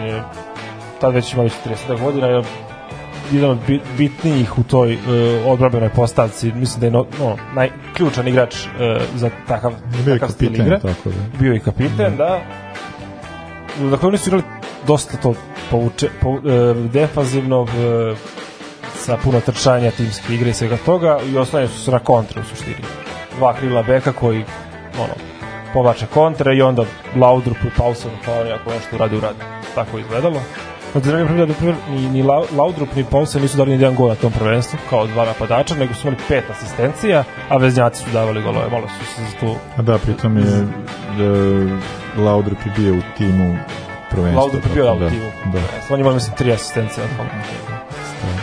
C: tad već ima već 30 godina, je jedan od bit- bitnijih u toj e, odbrambenoj postavci, mislim da je no, no, naj, ključan igrač e, za takav,
B: Bio
C: takav stil igre.
B: tako da.
C: Bio i kapiten, da. Dakle, oni su igrali dosta to povuče, po, e, defanzivno, e, sa puno trčanja, timske igre i svega toga i osnovanje su se na kontre u suštini. Dva krila beka koji ono, povlače kontre i onda Laudrup i Paulson pa oni ako nešto uradi, uradi. Tako izgledalo. Primjer, na primjer, ni, ni Lau- Laudrup ni Paulson nisu dali ni jedan gol na tom prvenstvu, kao dva napadača, nego su imali pet asistencija, a veznjaci su davali golove. Malo su se za tu
B: A da, pritom je e, Laudrup je bio u timu prvenstva.
C: Laudrup je bio
B: tako
C: u
B: da,
C: timu.
B: Da.
C: On je imao, mislim, tri asistencije. na tom.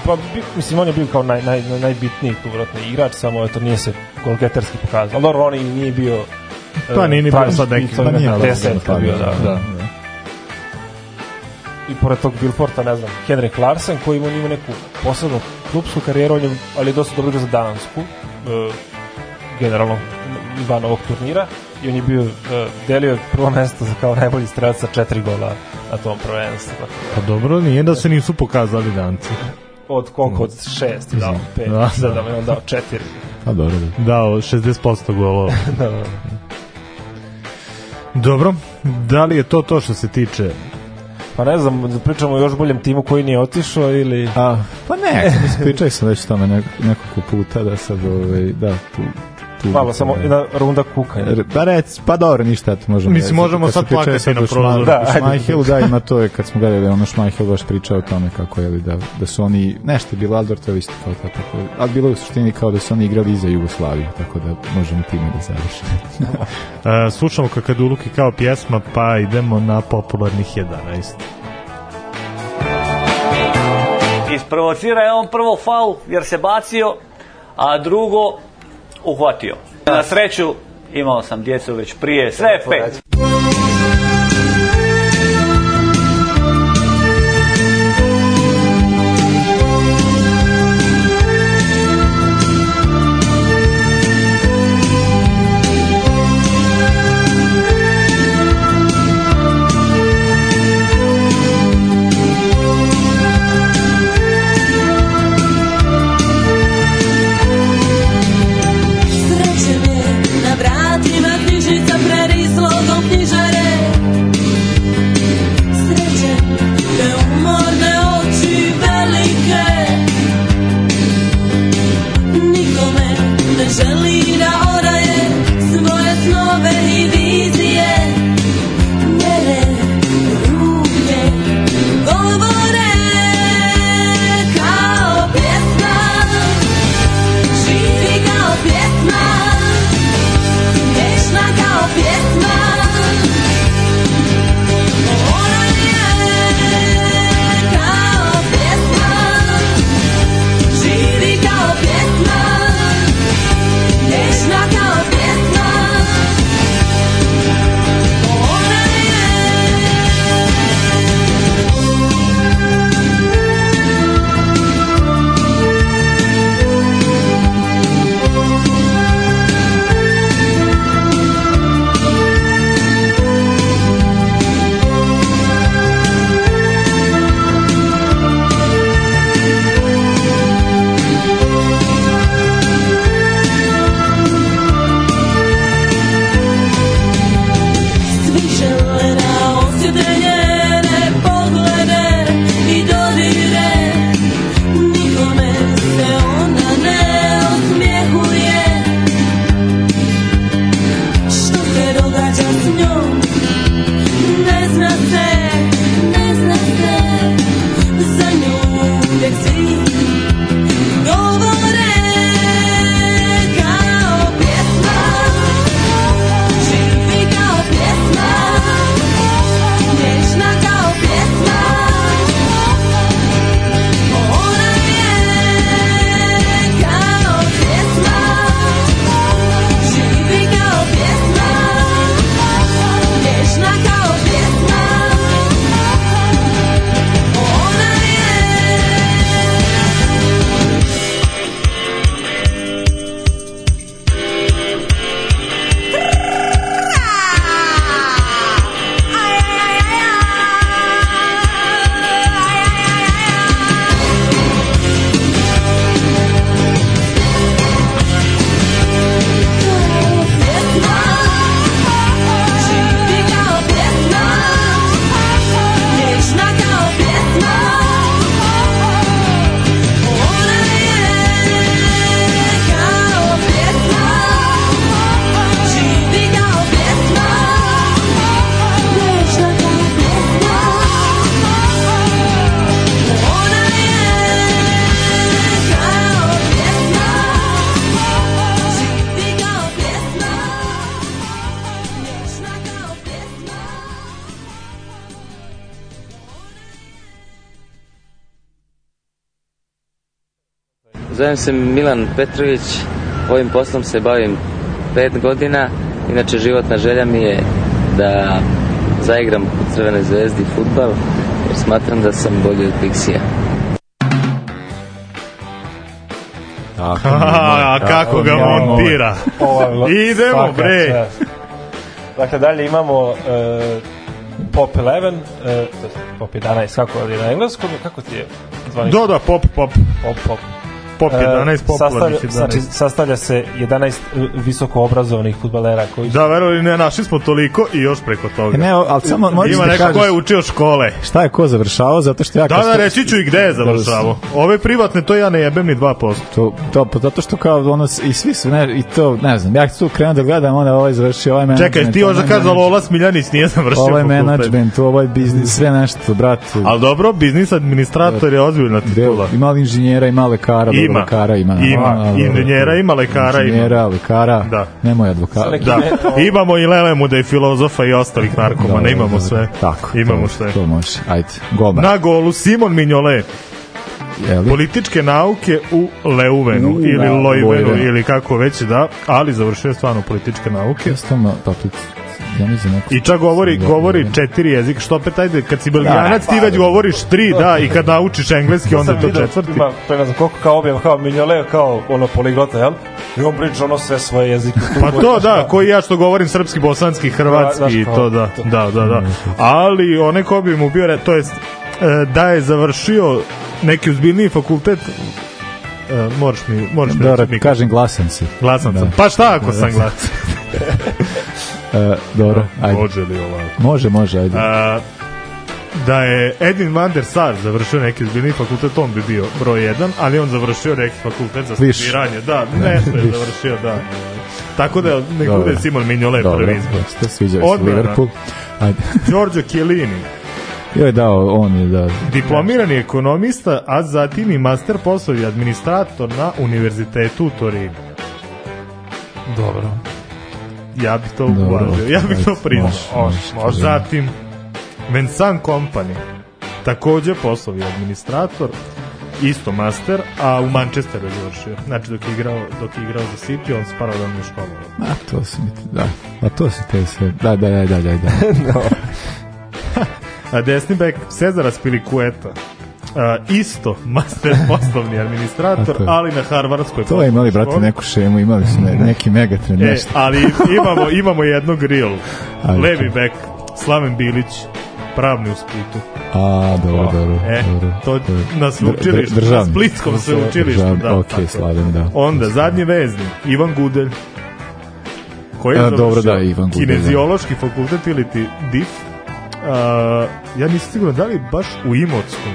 C: Pa, mislim, on je bio kao naj, naj, naj, najbitniji tu, vjerojatno, igrač, samo eto, nije se golgeterski pokazao. Ali dobro, on i nije bio...
A: Pa
C: e,
A: nije ni bio
C: pravi
A: sad neki- pa nije,
C: desetka
B: da,
C: bio, da,
B: da,
C: da. I pored tog Bilforta, ne znam, Henrik Larsen, koji ima ima neku posebnu klubsku karijeru, on je, ali je dosta dobro za Dansku, e, generalno van ovog turnira, i on je bio, e, delio prvo mesto za kao najbolji strelac sa četiri gola na tom prvenstvu. Da-
A: Pa dobro, nije da se nisu pokazali danci.
C: od koliko, od šest, dao pet,
A: Da.
C: sedam, i on dao četiri.
B: Pa dobro, da.
A: Dao 60% golova.
C: Da, da, da.
A: Dobro, da li je to to što se tiče
C: Pa ne znam, da pričamo o još boljem timu koji nije otišao ili...
B: A, pa ne, pričali sam već o tome nek, nekoliko puta da sad, ovaj, da, tu
C: Malo, samo jedna runda kukanja.
B: R- Pa rec, pa dobro, ništa, eto, možemo.
A: Mislim, možemo sad plakati na prozoru.
C: Da,
B: o
C: ajde.
B: Šmajhelu, da, ima to je, kad smo gledali, ono Šmajhel baš pričao o tome kako je, da, da su oni, nešto je bilo Aldortovo isto kao to, tako, ali bilo je u suštini kao da su oni igrali iza Jugoslavije, tako da možemo time da završimo.
A: E, slušamo Kakaduluki kao pjesma, pa idemo na popularnih 11.
K: Isprovocira je on prvo faul jer se bacio, a drugo uhvatio. Na sreću imao sam djecu već prije, sve je pet.
L: Zovem se Milan Petrović, ovim poslom se bavim pet godina. Inače, životna želja mi je da zaigram u Crvenoj zvezdi futbal, jer smatram da sam bolji od Pixija.
B: Tako,
A: A, kako ga montira. Idemo, bre.
C: Dakle, dalje imamo e, Pop 11, e, to jest Pop 11, kako je na engleskom, kako ti je zvanično?
A: Da, da, pop, pop.
C: Pop, pop.
A: Pop 11,
C: E,
A: popularnih
C: sastavlja,
A: 11.
C: Znači, sastavlja se 11 visoko obrazovanih futbalera koji su
A: Da, verovali ne, našli smo toliko i još preko toga.
B: Ne, ali samo možeš
A: Ima
B: da
A: neko
B: kažeš-
A: ko je učio škole.
B: Šta je ko završavao, zato što ja...
A: Da, da, reći ću i gde je završavao. Ove privatne, to ja ne jebem ni 2%.
B: To, to, pa zato što kao ono, i svi su, ne, i to, ne znam, ja tu krenuo da gledam, onda ovaj završio, ovaj menadžment.
A: Čekaj, ti još da
B: ovaj
A: kažeš da
B: menadžment,
A: Lola Smiljanić nije završio
B: Ovaj menadžment, ovaj biznis, sve nešto, brate.
A: Ali dobro, biznis administrator je ozbiljna titula.
B: Ima li inženjera, ima lekara, dobro,
A: Ima.
B: lekara ima.
A: Ima. Inženjera ima, lekara ima.
B: Inženjera, lekara,
A: Da.
B: nemoj advokata.
A: Da, imamo i Lelemu da je filozofa i ostalih narkomana, imamo
B: dobro.
A: sve.
B: Tako.
A: Imamo
B: to,
A: sve.
B: To može. Ajde, golman.
A: Na golu Simon Mignole.
B: Je li?
A: Političke nauke u Leuvenu
B: U,
A: ili
B: da,
A: Lojvenu ili kako već da, ali završio je stvarno političke nauke.
B: Jednostavno, pa tu, ja mislim neko...
A: I čak govori,
B: Da,
A: govori
B: da, da.
A: četiri jezika, što opet ajde, kad si belgijanac
C: Da,
A: ti
C: pa,
A: već
C: da.
A: govoriš tri, da, i kad naučiš engleski onda je
C: Sam
A: to četvrti.
C: Ima, pre ne znam koliko kao objav, kao Mignole, kao ono poliglota, jel? I on priča ono sve svoje jezike.
A: Pa to da, koji ja što govorim srpski, bosanski, hrvatski i to da, da, da, da. Ali onaj ko bi mu bio, to jest e, da je završio neki uzbiljniji fakultet, e, moraš mi, moraš mi reći, Mika.
B: kažem glasan si.
A: glasan sam.
B: Da.
A: Pa šta ako
B: Da,
A: sam
B: da.
A: glasan?
B: E, dobro, ajde.
A: Može li ovako?
B: Može, može, ajde.
A: A, da je Edin van der Sar završio neki zbiljni fakultet, on bi bio broj jedan, ali on završio neki fakultet za
B: Više.
A: studiranje. Da, nešto je
B: Više.
A: završio, da. Tako da nek
B: Dobro.
A: bude Simon Mignolet
B: Dobro,
A: prvi izbor.
B: što sviđa mi se. Liverpool. Ajde.
A: Giorgio Chiellini,
B: Joj, dao, on je, da.
A: diplomirani ekonomista, a zatim i master poslovi administrator na univerzitetu u Torinu.
C: Dobro.
A: Ja bih to
B: Dobro,
A: uvažio, ja bih to priznao.
B: može.
A: Zatim, Vincent Company, takođe poslovi administrator, isto master, a u Manchesteru je završio. Znači dok je igrao, dok je igrao za City, on da mu je školovao.
B: A, to su mi, da. A to su te sve. Da, da, da, da, da. da.
A: A desni bek Cezara Spilicueta, a, isto master poslovni administrator,
B: A to
A: ali na Harvardskoj
B: To je imali, brate, neku šemu, imali su ne, neki megatren,
A: E,
B: nešto.
A: ali imamo, imamo jednog.
B: Ajde.
A: Levi bek, Slaven Bilić, pravni u Splitu.
B: A, dobro, dobro,
A: E,
B: dobro.
A: to
B: je
A: na sveučilištu,
B: dr-
A: na Splitskom sveučilištu, da.
B: ok,
A: tako.
B: slaven, da.
A: Onda, zadnji vezni, Ivan Gudelj, koji je
B: E,
A: završio
B: dobro, da, Ivan Gudelj, da.
A: kineziološki fakultet ili ti DIF. A, ja nisam siguran da li baš u Imotskom,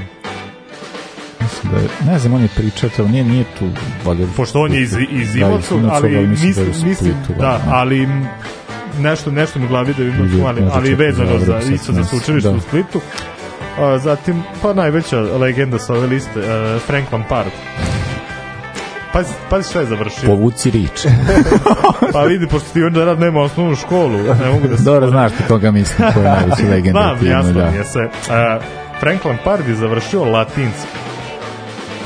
B: Mislim da je, ne znam, on je pričao, to nije, nije tu, valjda.
A: pošto on je iz, iz
B: Da,
A: Imotskog,
B: Imotskog,
A: ali
B: mislim
A: mislim,
B: da
A: mislim,
B: Splitu,
A: da,
B: da.
A: ali nešto, nešto mi u glavi da je u Imotskom, ali, ali vezano za, isto za sveučilište
B: da.
A: u Splitu. A, zatim, pa najveća legenda sa ove liste, uh, Frank Lampard. Pazi, pazi šta je završio.
B: Povuci rič.
A: Pa vidi, pošto ti onda rad nema osnovnu školu, ne mogu da se...
B: Dobro, znaš ti koga mislim, ko je najveći legenda.
A: Znam, jasno
B: da.
A: je se. Uh, Frank Lampard je završio latinski.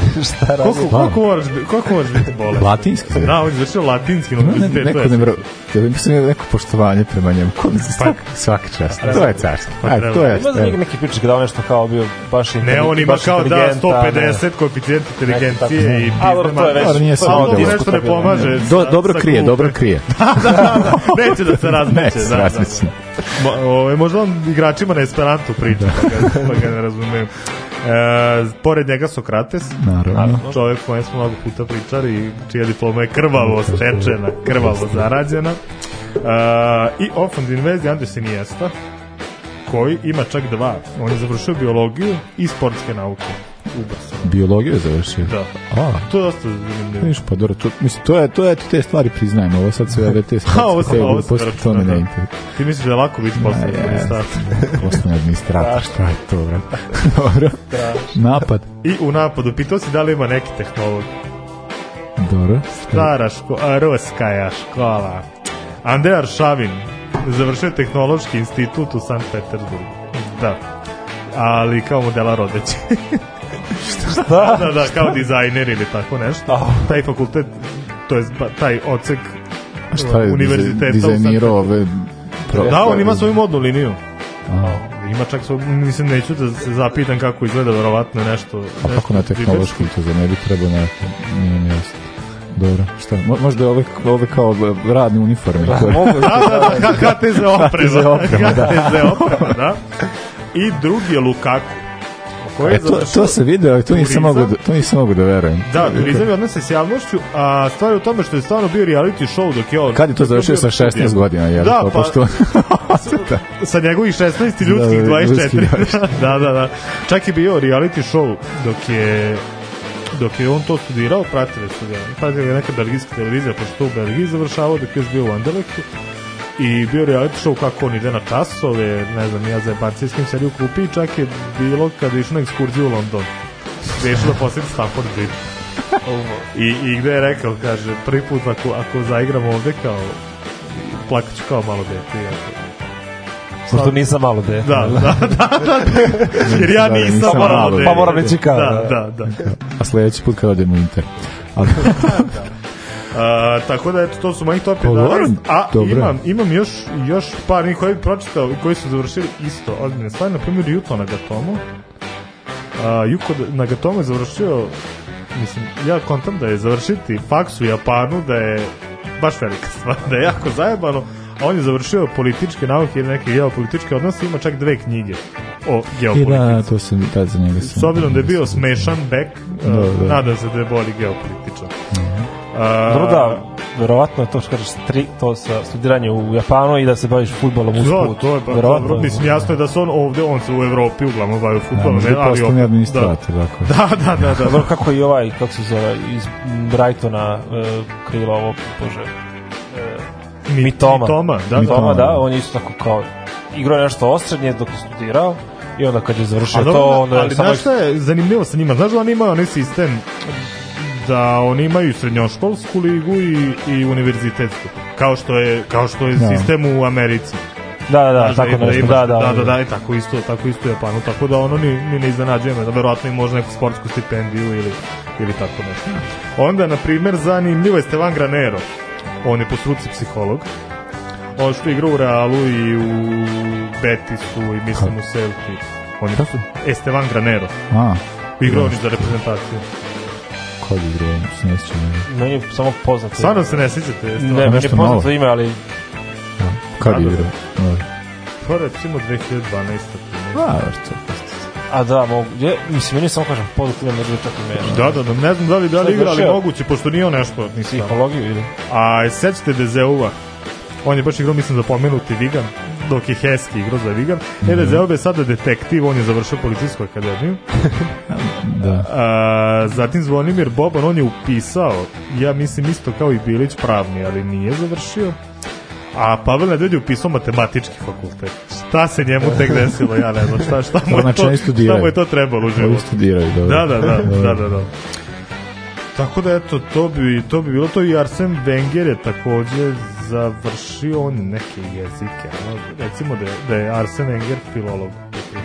C: Šta radi?
A: Koliko, koliko, moraš, bi- koliko moraš biti bolan?
B: Latinski?
A: Da, on je završio latinski na
B: Ne,
A: univerzitetu.
B: neko ne mro, ja mislim da je neko poštovanje prema njemu. Ko, svaka, svaka čast.
A: Pa,
B: To je
A: pa
B: Ajde, to je.
C: Ima za njega neki pričak da on nešto kao bio baš
A: Ne, on ima
C: baš
A: kao da
C: inteligentan,
A: 150 koeficijent inteligencije i
C: A, dobro, to je već-
B: Dobro, nije
C: to
A: Ali
B: da je
A: nešto ne pomaže.
B: Do, dobro krije, dobro krije.
A: da, da, da, neće da se razmeće. da, da, da.
B: razmeće.
A: Mo, ove, možda on igračima na Esperantu priča, pa, ga, pa ga ne razumem. E, pored njega Sokrates,
B: Naravno.
A: čovjek kojem smo mnogo puta pričali i čija diploma je krvavo stečena, krvavo zarađena. E, I ofenzivni vezi Andres Iniesta, koji ima čak dva. On je završio biologiju i sportske nauke u.
B: Biologiju je završio.
A: Da.
B: A,
A: To je dosta zanimljivo.
B: Viš, pa dobro, to, mislim, to je, to je, te stvari priznajemo, ovo sad sve ove te
A: Ha, ovo
B: stvari,
A: se, ovo
B: me
A: računa,
B: ne
A: da. Ti misliš da je lako biti poslovni
B: je.
A: administrator?
B: Poslovni administrator, šta je to, brat? Dobro. Napad.
A: I u napadu, pitao si da li ima neki tehnolog.
B: Dobro.
A: Stara škola, ruskaja škola. Andrej Aršavin, završio je tehnološki institut u Sankt Petersburgu. Da. Ali kao modela rodeći.
C: Šta?
A: Da, da, kao dizajner ili tako nešto. Taj fakultet, to je taj odsek
B: A šta je
A: univerziteta
B: dizajnirao ove... pro-
A: Da, on ima svoju modnu liniju.
B: Aha.
A: Ima čak svoj, mislim, neću da se zapitam kako izgleda, verovatno je nešto...
B: A kako na tehnološkom to za ne bi trebao neko, nije mi jasno. Dobro, šta, mo- možda je ove, ove kao radne uniforme. koje-
A: Da, da, da, HTZ oprema.
B: HTZ oprema, da.
A: HTZ oprema, da. I drugi je Lukaku. Koji
B: E, to, to se video, to nisam mogu da, to nisam mogu da verujem.
A: Da, turizam je odnose s javnošću, a stvar je u tome što je stvarno bio reality show dok je on...
B: Kad je to završio sa 16 godina, jel?
A: Da,
B: To,
A: pa,
B: pošto-
A: sa njegovih 16 i ljudskih
B: Da, da, ljudskih
A: 24. da, da, da. Čak je bio reality show dok je dok je on to studirao, pratili su ga, pratili ga neka belgijska televizija, pošto to u Belgiji završavao, dok je još bio u Anderlechtu. I bio reality show kako on ide na časove, ne znam, ja za s kim sedi u klupi, i čak je bilo kada išao na ekskurziju u London. Gde išao da posjeti Stafford Bridge. I, I gde je rekao, kaže, prvi put ako, ako zaigram ovde kao plakaću kao malo dete. iako-
C: Pošto nisam malo dete.
A: Da, da, da, da. Jer ja
B: Da, da,
A: nisam,
B: nisam
A: malo
B: malo
A: dete.
C: Pa moram reći kao,
A: Da,
C: da.
A: da, da.
B: A sledeći put kad odem u Inter. Ali,
A: A, tako da eto to su moji top
B: Pa
A: 11
B: dobro,
A: a
B: dobro.
A: imam imam još još par njih koji pročitao i koji su završili isto ozbiljne stvari na primjer Yuto Nagatomo a, Yuko Nagatomo je završio mislim ja kontam da je završiti faks u Japanu da je baš velika stvar da je jako zajebano a on je završio političke nauke ili neke geopolitičke odnose ima čak dve knjige o
B: I
A: geopolitici
B: da, to sam, tad za njega sam.
A: S obzirom da je bio smešan bek,
B: Da, da.
A: nadam se da je bolji geopolitičan. Uh,
C: Dobro da, verovatno je to što kažeš stri, to sa studiranje u Japanu i da se baviš futbolom uz
A: Da,
C: put.
A: to je pa
C: Verovatno
A: dobro. Mislim, jasno je da se on ovde, on se u Evropi uglavnom bavi
B: Da,
A: futbolom.
B: možda
A: ne, ali
B: postane
A: opet-
B: administrator, tako.
A: Da, da, da, da.
C: Dobro kako i ovaj, kako se zove, iz Brightona uh, krilo ovo, bože, uh,
A: Mi-
C: Mitoma.
A: Mitoma, da.
C: Mitoma, da, on je isto tako kao, igrao je nešto osrednje dok je studirao i onda kad je završio
A: A
C: to, onda je
A: ali
C: samo...
A: znaš šta je zanimljivo sa njima? Znaš da oni imaju onaj sistem da oni imaju srednjoškolsku ligu i, i univerzitetsku. Kao što je, kao što je
B: Da.
A: sistem u Americi.
C: Da, da, da,
A: Znaš,
C: tako
A: ima-
C: nešto,
A: imaš-
C: da, da.
A: da, da, da, i tako isto, tako isto u Japanu, tako da ono ni, ni ne iznenađuje me, da verovatno i može neku sportsku stipendiju ili, ili tako nešto. Onda, na primer, zanimljivo je Stevan Granero, on je po struci psiholog, on što igra u Realu i u Betisu i mislim u Celti. On je Estevan Granero,
B: A,
A: igrao on za reprezentaciju.
B: Kod igrao, se ne sjećam.
C: Meni je samo poznato.
A: Stvarno se ne sjećate?
C: Ne, meni je poznato
B: novo.
C: ime, ali
B: Kad
A: Da, da,
B: igrao? Da.
A: Pa recimo 2012.
B: A, što?
C: A da, mogu, je, mislim, meni je samo kažem, poznato ime, ne bi čak ime.
A: Da, da, da, ne znam da li da li
C: je
A: igra, ali
C: završio?
A: moguće, pošto nije on nešto. Nisam.
C: Psihologiju ili?
A: A sećate Dezeuva? On je baš igrao, mislim, za pomenuti Vigan, dok je Heski igrao za Vigan. E, Dezeuv je sada detektiv, on je završio policijsku akademiju.
B: Da.
A: A, zatim Zvonimir Boban, on je upisao, ja mislim isto kao i Bilić pravni, ali nije završio. A Pavel Nedved je upisao matematički fakultet. Šta se njemu tek desilo, ja ne znam šta, šta mu je
B: Znači,
A: to, šta mu je to trebalo u životu.
B: studiraju, dobro.
A: Da, da, da, da, da, da. Tako da eto, to bi, to bi bilo to i Arsen Wenger je takođe završio on neke jezike, ono, recimo da je, da je Arsen Wenger filolog.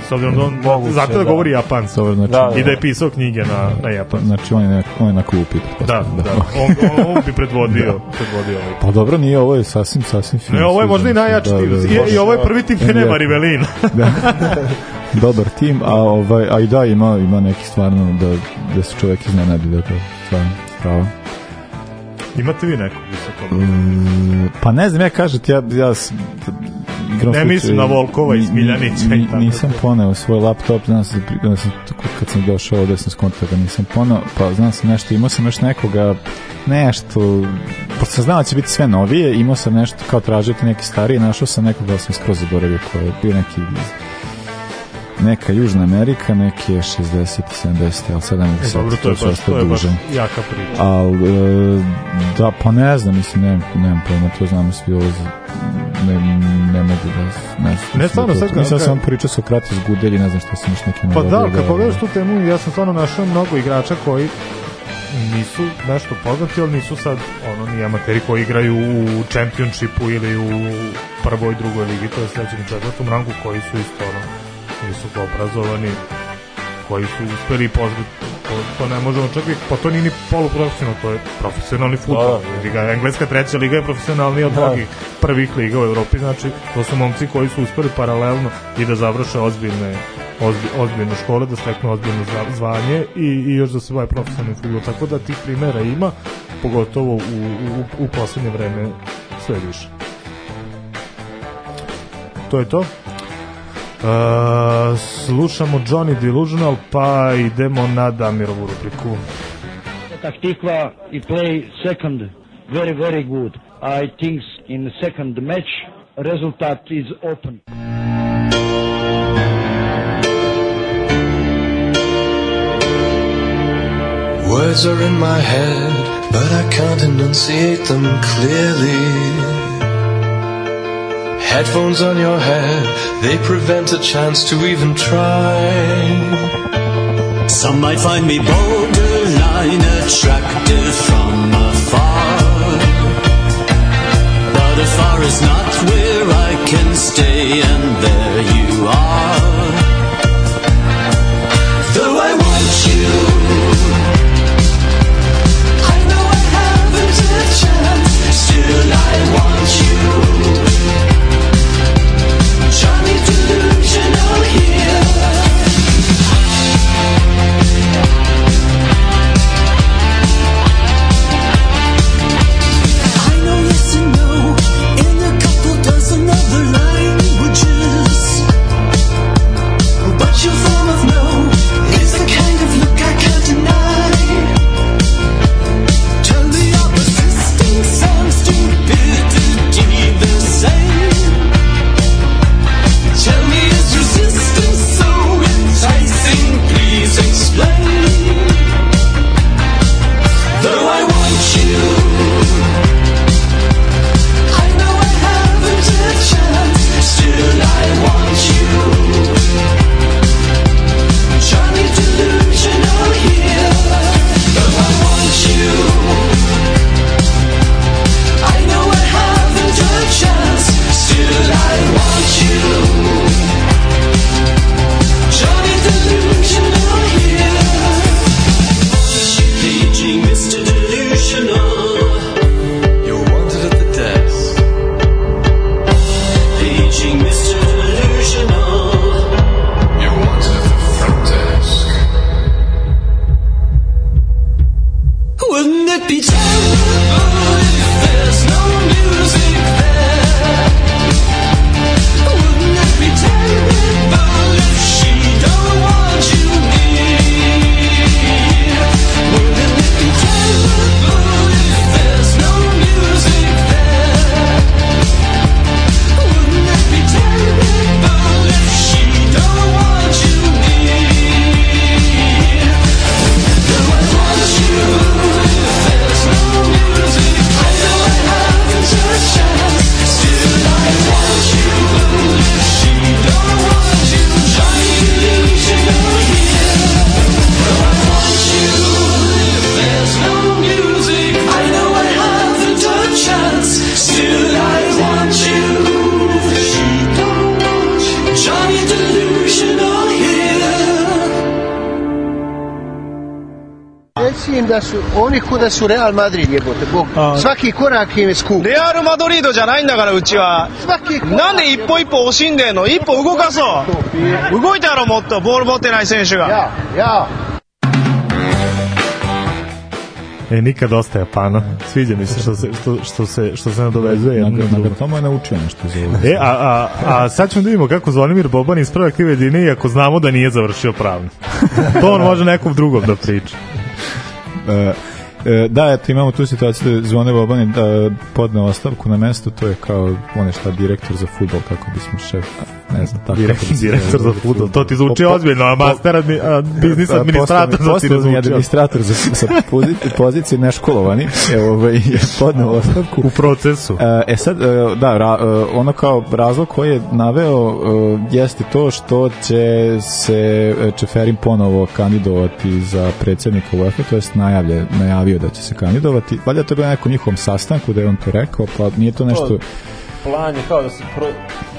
A: S obzirom da on,
C: Moguće,
A: zato da,
C: da.
A: govori japanski.
B: Znači,
C: Da, da.
A: I da je pisao knjige na, na japanskom.
B: Znači, on je, na, on je na klupi.
A: Da,
B: pretpostavljam,
A: da, on, on, on bi predvodio, predvodio ovaj.
B: Pa dobro, nije, ovo je sasvim, sasvim fino.
A: Ne, ovo je možda i
B: se.
A: najjači
B: Da,
A: tim.
B: da, da.
A: I, I ovo je prvi tim nema
B: Ja.
A: Rivelina.
B: da. Dobar tim, a, ovaj, a i da, ima, ima neki stvarno da, da se čovjek iznenadi da je to stvarno pravo.
A: Imate vi nekog visokog?
B: Mm, pa ne znam, ja kažem ti, ja, ja igram
A: Ne mislim na Volkova i
B: ni-
A: Smiljanića i
B: ni- Nisam poneo svoj laptop, znam da sam tako kad sam došao ovde sam skontao da nisam poneo, pa znam sam nešto, imao sam još nekoga, nešto, pošto sam znao da će biti sve novije, imao sam nešto kao tražiti neki stariji, našao sam nekoga, ali sam skroz zaboravio ko je bio neki iz neka Južna Amerika, neki je 60 i 70, ali sada ne sad,
A: dobro, to je baš, to je baš jaka priča.
B: Ali, e, da, pa ne znam, mislim, nemam, nemam pojma, to znamo svi ovo, ne, ne mogu da, ne znam.
A: Ne, stvarno,
B: da
A: sad
B: da sam pričao Sokrates Gudelji, ne znam što sam još neki
A: Pa da, kad pogledaš tu temu, ja sam stvarno našao mnogo igrača koji nisu nešto poznati, ali nisu sad ono ni amateri koji igraju u čempionšipu ili u prvoj, drugoj ligi, to je sledećem i četvrtom rangu, koji su isto ono, visoko obrazovani, koji su uspeli pozbiti to, to ne možemo čak i, pa to nije ni poluprofesionalno, to je profesionalni futbol.
C: Da.
A: Liga, engleska treća liga je profesionalnija od
C: Da.
A: mnogih prvih liga u Evropi, znači to su momci koji su uspeli paralelno i da završe ozbiljne ozbi, ozbiljne škole, da steknu ozbiljno zva- zvanje i, i još da se bave profesionalnim futbolom. Tako da tih primera ima, pogotovo u, u, u poslednje vreme sve više. To je to. Uh, slušamo Johnny Delusional pa idemo na Damirovu rubriku.
G: Taktikva i play second very very good. I think in the second match result is open.
M: Words are in my head, but I can't enunciate them clearly. Headphones on your head, they prevent a chance to even try.
N: Some might find me borderline attractive from afar. But afar is not where I can stay, and there you are. Though I want you, I know I haven't a chance. Still, I want you.
G: oni ko da su Real Madrid jebote, Bog. Svaki korak im je skup.
H: レアル・マドリードじゃないんだからうちはなんで一歩一歩惜しんでんの一歩動かそう動いたやろもっとボール持ってない選手が
G: Ja,
A: E, nikad dosta Japana. Sviđa mi se što se, što, što se, što se nadovezuje jedno na drugo.
B: Nagatomo je naučio nešto za ovo.
A: E, a, a, a sad ćemo da vidimo kako Zvonimir Boban ispravlja krive jedine i ako znamo da nije završio pravno. To on može nekom drugom da priča.
B: E, e, da, eto, imamo tu situaciju da je Zvone Boban je da podneo ostavku na mesto, to je kao, on je šta, direktor za futbol, kako bismo šef, ne znam, tako.
A: Direkt-
B: kako bi se-
A: direktor za fudbal, to ti zvuči
B: Po-
A: ozbiljno, a master admi, a, biznis
B: a,
A: administrator
B: poslovni-
A: za ti ne zvuči.
B: administrator za, sa pozicije, pozicije neškolovani, evo, ovaj, je podneo ostavku.
A: U procesu.
B: E sad, e, da, ra, e, ono kao razlog koji je naveo e, jeste to što će se e, Čeferin ponovo kandidovati za predsjednika UEFA, to jest najavlje, najavio da će se kandidovati. Valjda to je bilo na nekom njihovom sastanku da je on to rekao, pa nije to nešto...
C: plan je kao da se pro,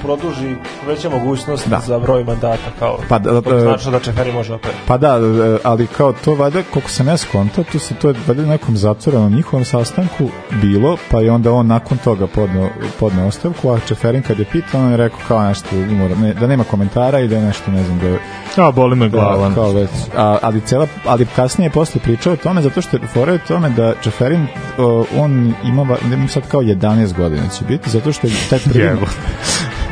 C: produži veća mogućnost
B: Da.
C: za broj mandata kao
B: Pa da,
C: to
B: e,
C: značilo da Čeferi može opet
B: Pa da, e, ali kao to valjda, koliko sam ja skonta, tu se to je valjda na nekom zatvorenom njihovom sastanku bilo, pa je onda on nakon toga podneo, podneo ostavku, a Čeferin kad je pitao, on je rekao kao nešto, mora, ne, da nema komentara i da je nešto, ne znam, da je
A: A, boli me glava.
B: Da, kao već. A, ali, cela, ali kasnije je posle pričao o tome zato što je o tome da Čeferin o, on ima ne, sad kao 11 godina će biti zato što je taj prvi.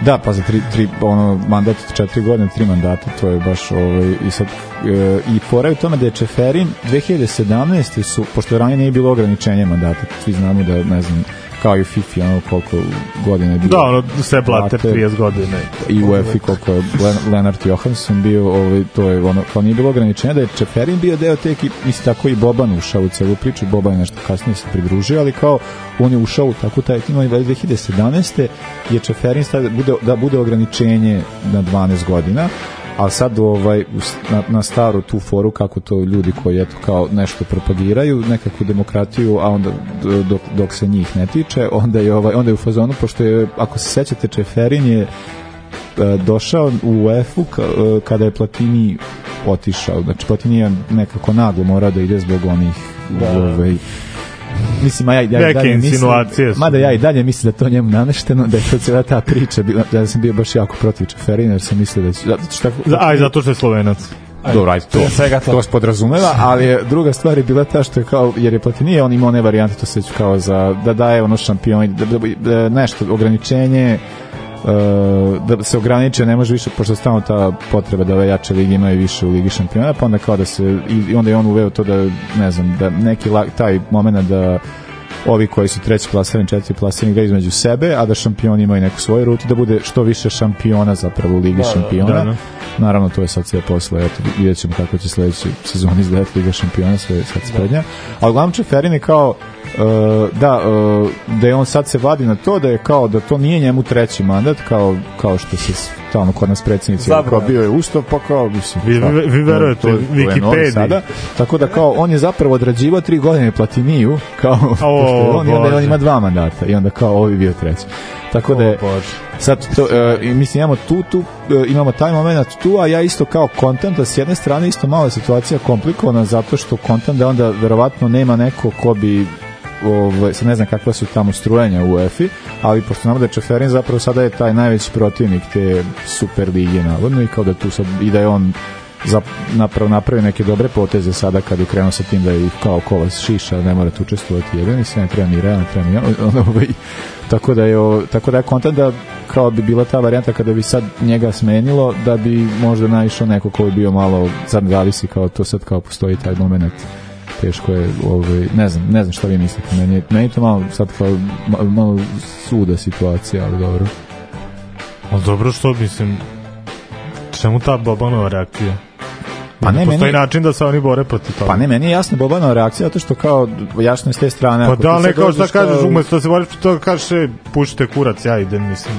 B: Da, pa za tri, tri ono, mandat od četiri godine, tri mandata, to je baš ovaj, i sad e, i fora je u tome da je Čeferin 2017. su, pošto ranije nije bilo ograničenje mandata, svi znamo da, ne znam, kao i u FIFA, ono koliko godina je bilo.
A: Da, ono, sve plate 30 godina.
B: I u EFI koliko je Len- Lennart Johansson bio, ovaj, to je ono, kao nije bilo ograničenja da je Čeferin bio deo te ekipe, isto tako i Boban ušao u celu priču, Boban je nešto kasnije se pridružio, ali kao on je ušao u takvu taj tim, ali 2017. je Čeferin stavio da bude, da bude ograničenje na 12 godina, a sad ovaj na, na staru tu foru kako to ljudi koji eto kao nešto propagiraju nekakvu demokratiju a onda dok, dok se njih ne tiče onda je ovaj onda je u fazonu pošto je ako se sećate Čeferin je e, došao u UEFA-u ka- e, kada je Platini otišao znači Platini je nekako naglo morao da ide zbog onih
A: Da.
B: ovaj, Mislim, a ja, i-
A: Neke
B: dalje mislim, mada ja i dalje mislim da to njemu namešteno, da je to cijela ta priča, bila, da sam bio baš jako protiv Čeferina, jer sam mislio da će... Zato što,
A: Za- A i zato što je slovenac.
B: Dobro, ajde, to,
C: svega to.
B: to se podrazumeva, ali je, druga stvar je bila ta što je kao, jer je Platini, on imao one varijante, to se kao za, da daje ono šampion, da, da, da, nešto, ograničenje, da se ograniče, ne može više, pošto stalno ta potreba da ove jače ligi imaju više u ligi šampiona, pa onda kao da se, i, onda je on uveo to da, ne znam, da neki la, taj moment da ovi koji su treći plasirani, četiri plasirani igraju između sebe, a da šampioni imaju neku svoju rutu, da bude što više šampiona zapravo u ligi
C: Da, da,
B: šampiona.
A: da, da.
B: Naravno, to je sad sve posle, eto, vidjet ćemo kako će sledeće sezoni izgledati Liga šampiona, sve je sad sprednja. Ali uglavnom Čeferin je kao, da, uh, da je on sad se vadi na to, da je kao, da to nije njemu treći mandat, kao, kao što se stalno kod nas predsjednici kao bio je ustav, pa kao, mislim,
A: Vi-
B: šta,
A: vi- vi verujete
B: to
A: Wikipediji.
B: sada. Tako da kao, on je zapravo odrađivao tri godine Platiniju, kao, je on, i onda on ima dva mandata, i onda kao, ovi bio treći. Tako da je, Sad to, e, i mislim imamo tu, tu e, imamo taj moment tu, a ja isto kao kontent, da s jedne strane isto malo je situacija komplikovana zato što kontent da onda verovatno nema neko ko bi ovaj, sad ne znam kakva su tamo strujenja u UEFA, ali pošto znamo da je Čeferin zapravo sada je taj najveći protivnik te Super lige navodno i kao da tu sad i da je on za, napravo napravio neke dobre poteze sada kad je krenuo sa tim da je kao kolas šiša ne mora tu učestvovati jedan i sve ne treba ni Real, ne treba ni ovaj, tako da je o, tako da je kontent da kao bi bila ta varijanta kada bi sad njega smenilo da bi možda naišao neko ko bi bio malo sad zavisi kao to sad kao postoji taj moment teško je ovaj ne znam ne znam šta vi mislite meni je, meni je to malo sad kao ma- malo suda situacija ali dobro
A: Ali dobro što, mislim, čemu ta Bobanova reakcija?
B: Pa ne,
A: Postoji
B: meni-
A: način da se oni bore protiv toga.
B: Pa ne, meni je jasna Bobanova reakcija, zato što kao, jasno je s te strane...
A: Pa da, ne kao šta kažeš, umesto da se boriš protiv toga, kažeš, e, pušite kurac, ja idem, mislim.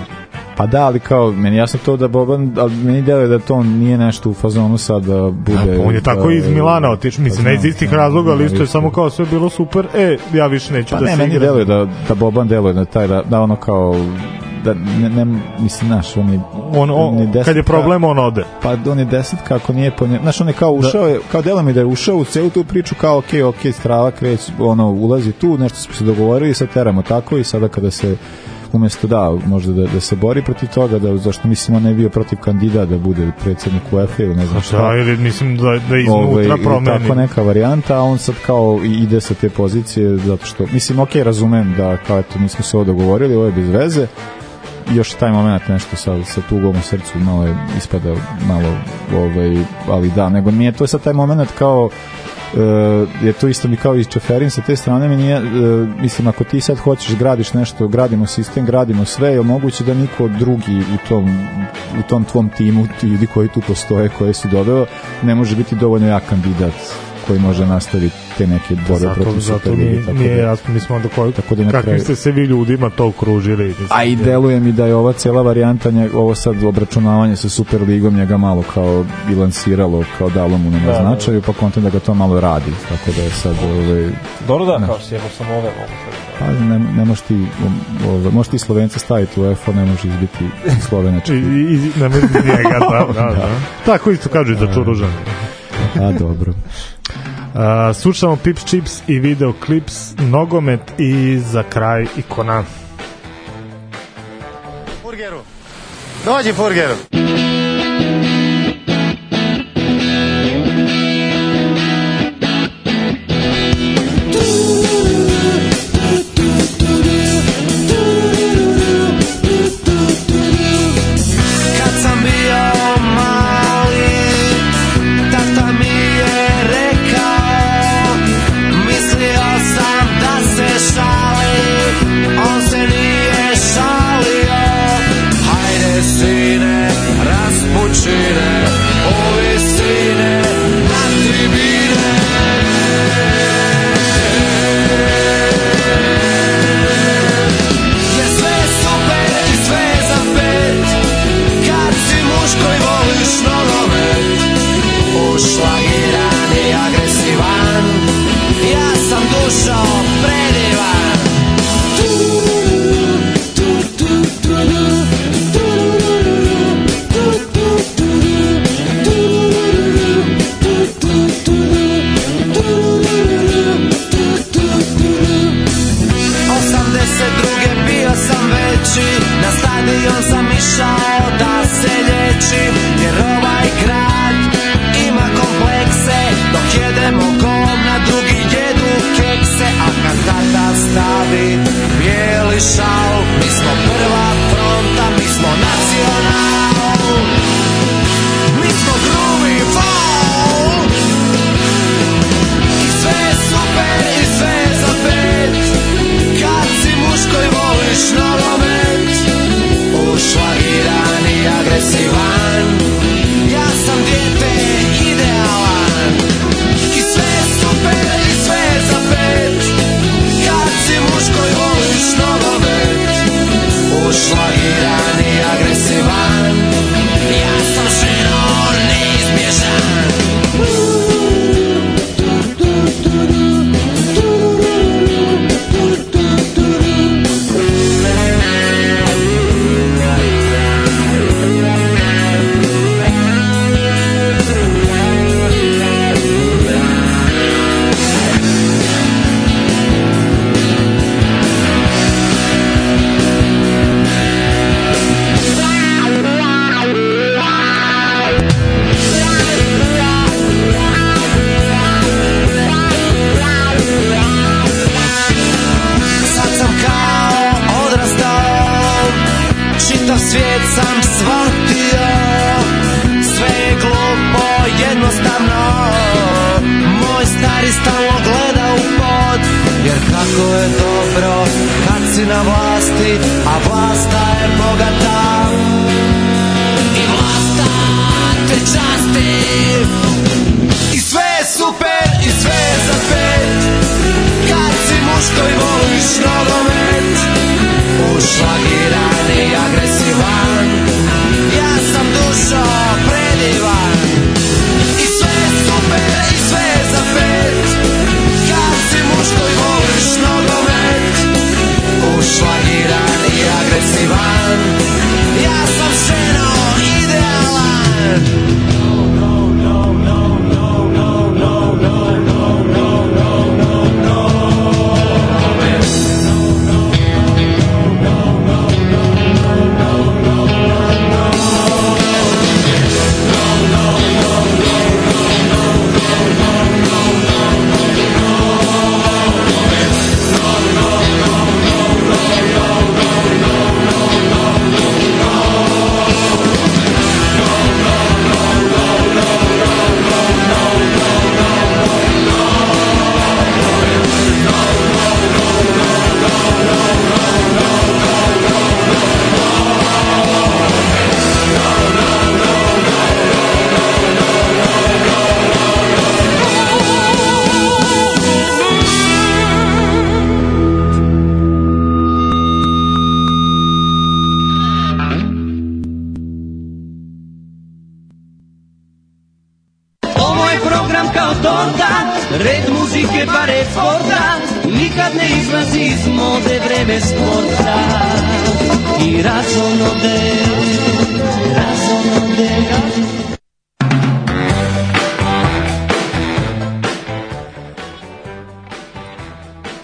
B: Pa da, ali kao, meni jasno to da Boban, ali meni deluje da to nije nešto u fazonu sad da bude...
A: Pa on je tako
B: da,
A: iz Milana otišao, mislim,
B: pa
A: ne iz istih razloga, ali isto je samo kao sve bilo super, e, ja više neću
B: Pa
A: da
B: ne,
A: se
B: meni
A: igram.
B: deluje da, da Boban deluje na taj, da, da ono kao, da ne, ne mislim, znaš, on je...
A: On, on,
B: je
A: kad je
B: desetka-
A: problem, on ode.
B: Pa on je desetka, ako nije po znaš, on je kao ušao, je, kao delo mi da je ušao u celu tu priču, kao, ok, ok, strava kreć, ono, ulazi tu, nešto smo se dogovorili, sad teramo tako i sada kada se umesto da, možda da, da se bori protiv toga, da, zašto mislim on ne je bio protiv kandida da bude predsjednik UEFA ili ne znam šta.
A: Da, ili mislim da, da
B: Ovaj,
A: iznutra
B: ili
A: promeni.
B: tako neka varijanta, a on sad kao ide sa te pozicije zato što, mislim, ok, razumem da kao eto, nismo se ovo dogovorili, ovo je bez veze, još taj moment nešto sa, sa tugom u srcu malo je ispada malo ovaj, ali da, nego nije to je sad taj moment kao e, je to isto mi kao i Čeferin sa te strane mi nije, e, mislim ako ti sad hoćeš gradiš nešto, gradimo sistem gradimo sve, je moguće da niko drugi u tom, u tom tvom timu ti ljudi koji tu postoje, koje si doveo, ne može biti dovoljno jak kandidat koji može nastaviti te neke borbe
A: Zato,
B: protiv
A: zato
B: Superligi.
A: nije,
B: tako
A: nije
B: da-
A: jasno, mislim onda koji,
B: Tako da
A: kakvim
B: kraju-
A: ste se vi ljudima to okružili. Mislim,
B: A i deluje mi da je ova cela varijanta, nje- ovo sad obračunavanje sa Superligom njega malo kao bilansiralo, kao dalo mu na
C: Da, da.
B: značaju, pa kontent da ga to malo radi. Tako da je sad, ovaj,
C: Dobro da, kao sjebo sam ove mogu sad.
B: pa ne, ne možeš ti, ovaj, možeš ti Slovence staviti u EFO, ne možeš izbiti Slovenački.
A: I, i, ne mislim njega, da, da, da. Tako isto kažu i za Čuružan.
B: A, dobro.
A: Uh, slušamo Pips Chips i video klips, nogomet i za kraj ikona.
O: Furgeru. Dođi Furgeru.
I: Kad yeah.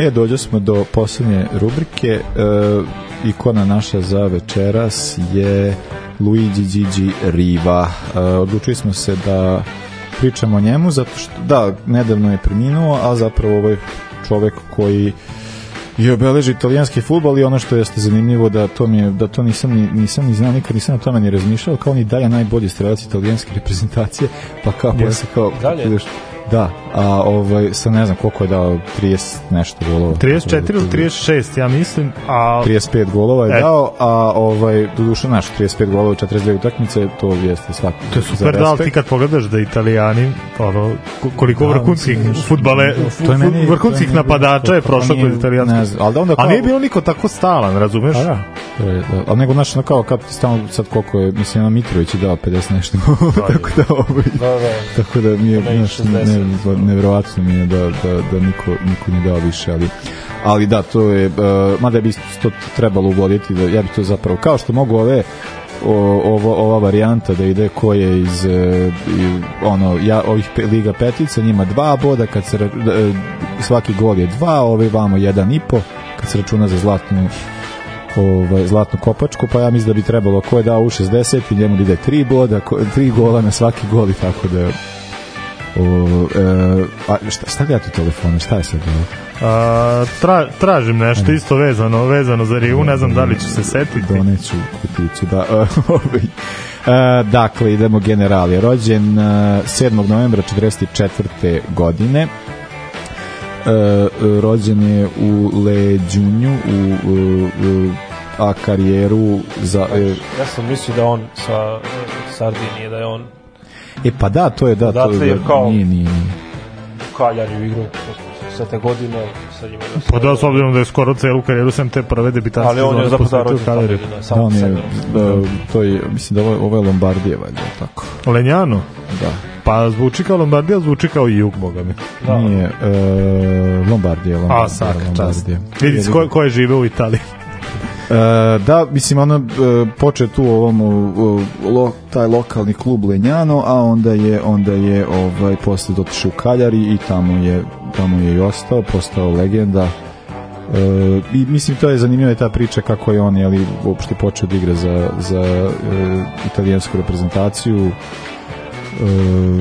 B: E, dođe smo do posljednje rubrike. E, ikona naša za večeras je Luigi Gigi Riva. E, odlučili smo se da pričamo o njemu, zato što, da, nedavno je preminuo, a zapravo ovo je čovek koji je obeleži italijanski futbol i ono što jeste zanimljivo da to mi je, da to nisam ni, nisam ni znao nikad nisam o tome ni razmišljao kao ni daje najbolji strelac italijanske reprezentacije pa kao
C: Jeste.
B: posle kao
C: Dalje?
B: Da a ovaj sa ne znam koliko je dao 30 nešto golova
A: 34 ili 36, ja mislim, a
B: 35 golova je
A: E.
B: dao, a ovaj doduše naš 35 golova u 42 utakmice, to jeste svako.
A: To je super da, ali ti kad pogledaš da italijani, ono, ko- koliko
B: Da,
A: vrhunskih
B: mislim,
A: futbale,
B: to je meni-
A: vrhunskih
B: to je
A: napadača je
B: to- to
A: prošlo kroz italijansko.
B: ne znam, ali da onda kao-
A: nije bilo niko tako stalan, razumeš?
B: Pa da, je, da. Ali nego, znaš, kao kad stalno sad koliko je, mislim, Mitrović je dao 50 nešto, tako da, ovaj,
C: Da, da.
B: tako da mi je, znaš,
C: 60.
B: ne, nevjerovatno mi je da, da, da niko, niko nije dao više, ali ali da, to je, uh, mada bi to trebalo uvoditi, da ja bi to zapravo, kao što mogu ove o, ovo, ova varijanta da ide ko je iz e, ono ja ovih pe, liga petica njima dva boda kad se e, svaki gol je dva ovaj vamo jedan i po kad se računa za zlatnu ovaj, zlatnu kopačku, pa ja mislim da bi trebalo ko je dao u 60 i njemu da ide tri boda, ko, tri gola na svaki gol i tako da o, e, a šta, šta gledate u telefonu, šta je sad ovo?
A: A, tra, tražim nešto isto vezano, vezano za Rivu, ne znam da li ću se setiti.
B: Doneću kutiću, da. ovaj. E, dakle, idemo generali. Rođen e, 7. novembra 44. godine. E, rođen je u Leđunju, u, u, u a karijeru za... E,
C: Ja sam mislio da on sa e, Sardinije, da je on
B: e pa da, to je da, to
C: Odatle
B: je,
C: je kao-
B: nije, nije, nije.
C: u Kaljariju igru sve te godine sa njima.
A: Pa da, s obzirom da je skoro celu karijeru sem te prve debitanske
C: Ali on je zapravo rođen tamo, da,
B: Da, on je, da, to je, mislim da ovo, je- ovo je Lombardije, valjda, tako.
A: Lenjano?
B: Da.
A: Pa zvuči kao Lombardija, zvuči kao i jug, boga mi.
C: Da.
B: Nije, e, Lombardije, Lombardije.
A: A, svaka čast. Vidi ko, ko je žive u Italiji.
B: E, da, mislim, ono, e, počeo tu ovom, lo, taj lokalni klub Lenjano, a onda je, onda je, ovaj, posle dotišao u Kaljari i tamo je, tamo je i ostao, postao legenda. E, I mislim, to je zanimljiva je ta priča kako je on, jeli, uopšte počeo da igra za, za e, italijansku reprezentaciju. E,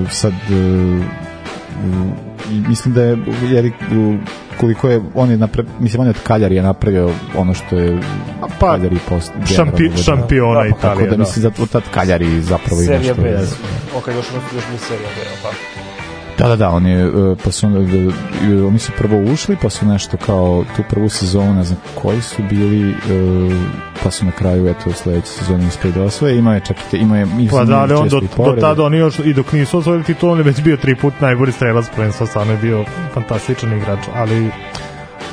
B: sad, e, i mislim da je jer u- koliko je on je napra, mislim on je od Kaljari je napravio ono što je
A: Pa,
B: Kaljari post
A: šampi-
B: da.
A: šampiona
B: Da, pa tako
A: Italije,
B: da
A: da.
B: mislim zato tad Kaljari zapravo i
C: Serija
B: nešto
C: B.
B: veze.
C: Ok, još, još mi serija B, tako?
B: Da, da, da, on je, e, pa su, e, oni su prvo ušli, pa su nešto kao tu prvu sezonu, ne znam koji su bili, e, pa su na kraju, eto, u sledećoj sezoni uspeli da osvoje, ima je čak i te, ima je,
A: Pa da, ali on do, do tada oni još i dok nisu osvojili titul, on je već bio tri put najbolji strelac prvenstva, stvarno je bio fantastičan igrač, ali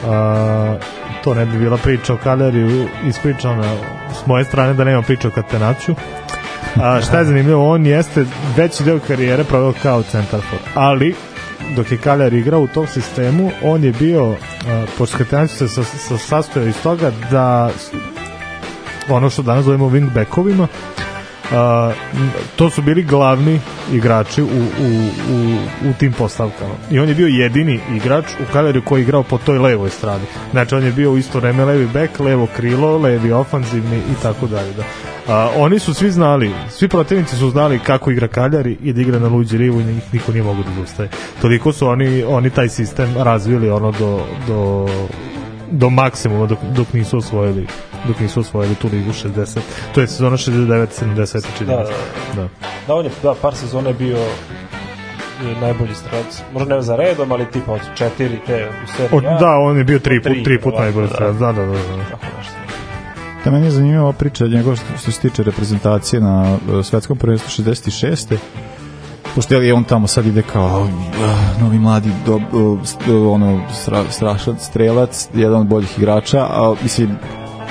A: a, to ne bi bila priča o Kaleriju ispričana s moje strane da nema priča o Katenaću. A, šta je zanimljivo, on jeste veći deo karijere proveo kao centarfor, ali dok je Kaljar igrao u tom sistemu, on je bio, a, pošto Katenać se sa, sa, sastojao iz toga da ono što danas zovemo wingbackovima, a, to su bili glavni igrači u, u, u, u tim postavkama. I on je bio jedini igrač u Kaleriju koji je igrao po toj levoj strani. Znači on je bio u isto vreme levi bek, levo krilo, levi ofanzivni i tako dalje. Da. A, oni su svi znali, svi protivnici su znali kako igra Kaljari i da igra na luđi rivu i njih niko nije mogu da zustaje. Toliko su oni, oni taj sistem razvili ono do, do do maksimuma dok, dok nisu osvojili dok nisu osvojili tu ligu 60 to je sezona 69 70 čini
C: Da,
A: se.
C: da.
A: da.
C: Da, on je da, par sezona je bio e, najbolji strelac. Možda ne za redom, ali tipa od četiri te u seriji
A: da, on je bio tri put,
C: Tri,
A: put
C: ovako,
A: najbolji
C: da.
A: strelac. Da, da, da. da.
C: Tako nešto.
B: Da, meni je zanimljiva ova priča njegov što, što se tiče reprezentacije na uh, svetskom prvenstvu 66. Pošto je on tamo sad ide kao novi mladi do, ono stra, strašan strelac, jedan od boljih igrača, a mislim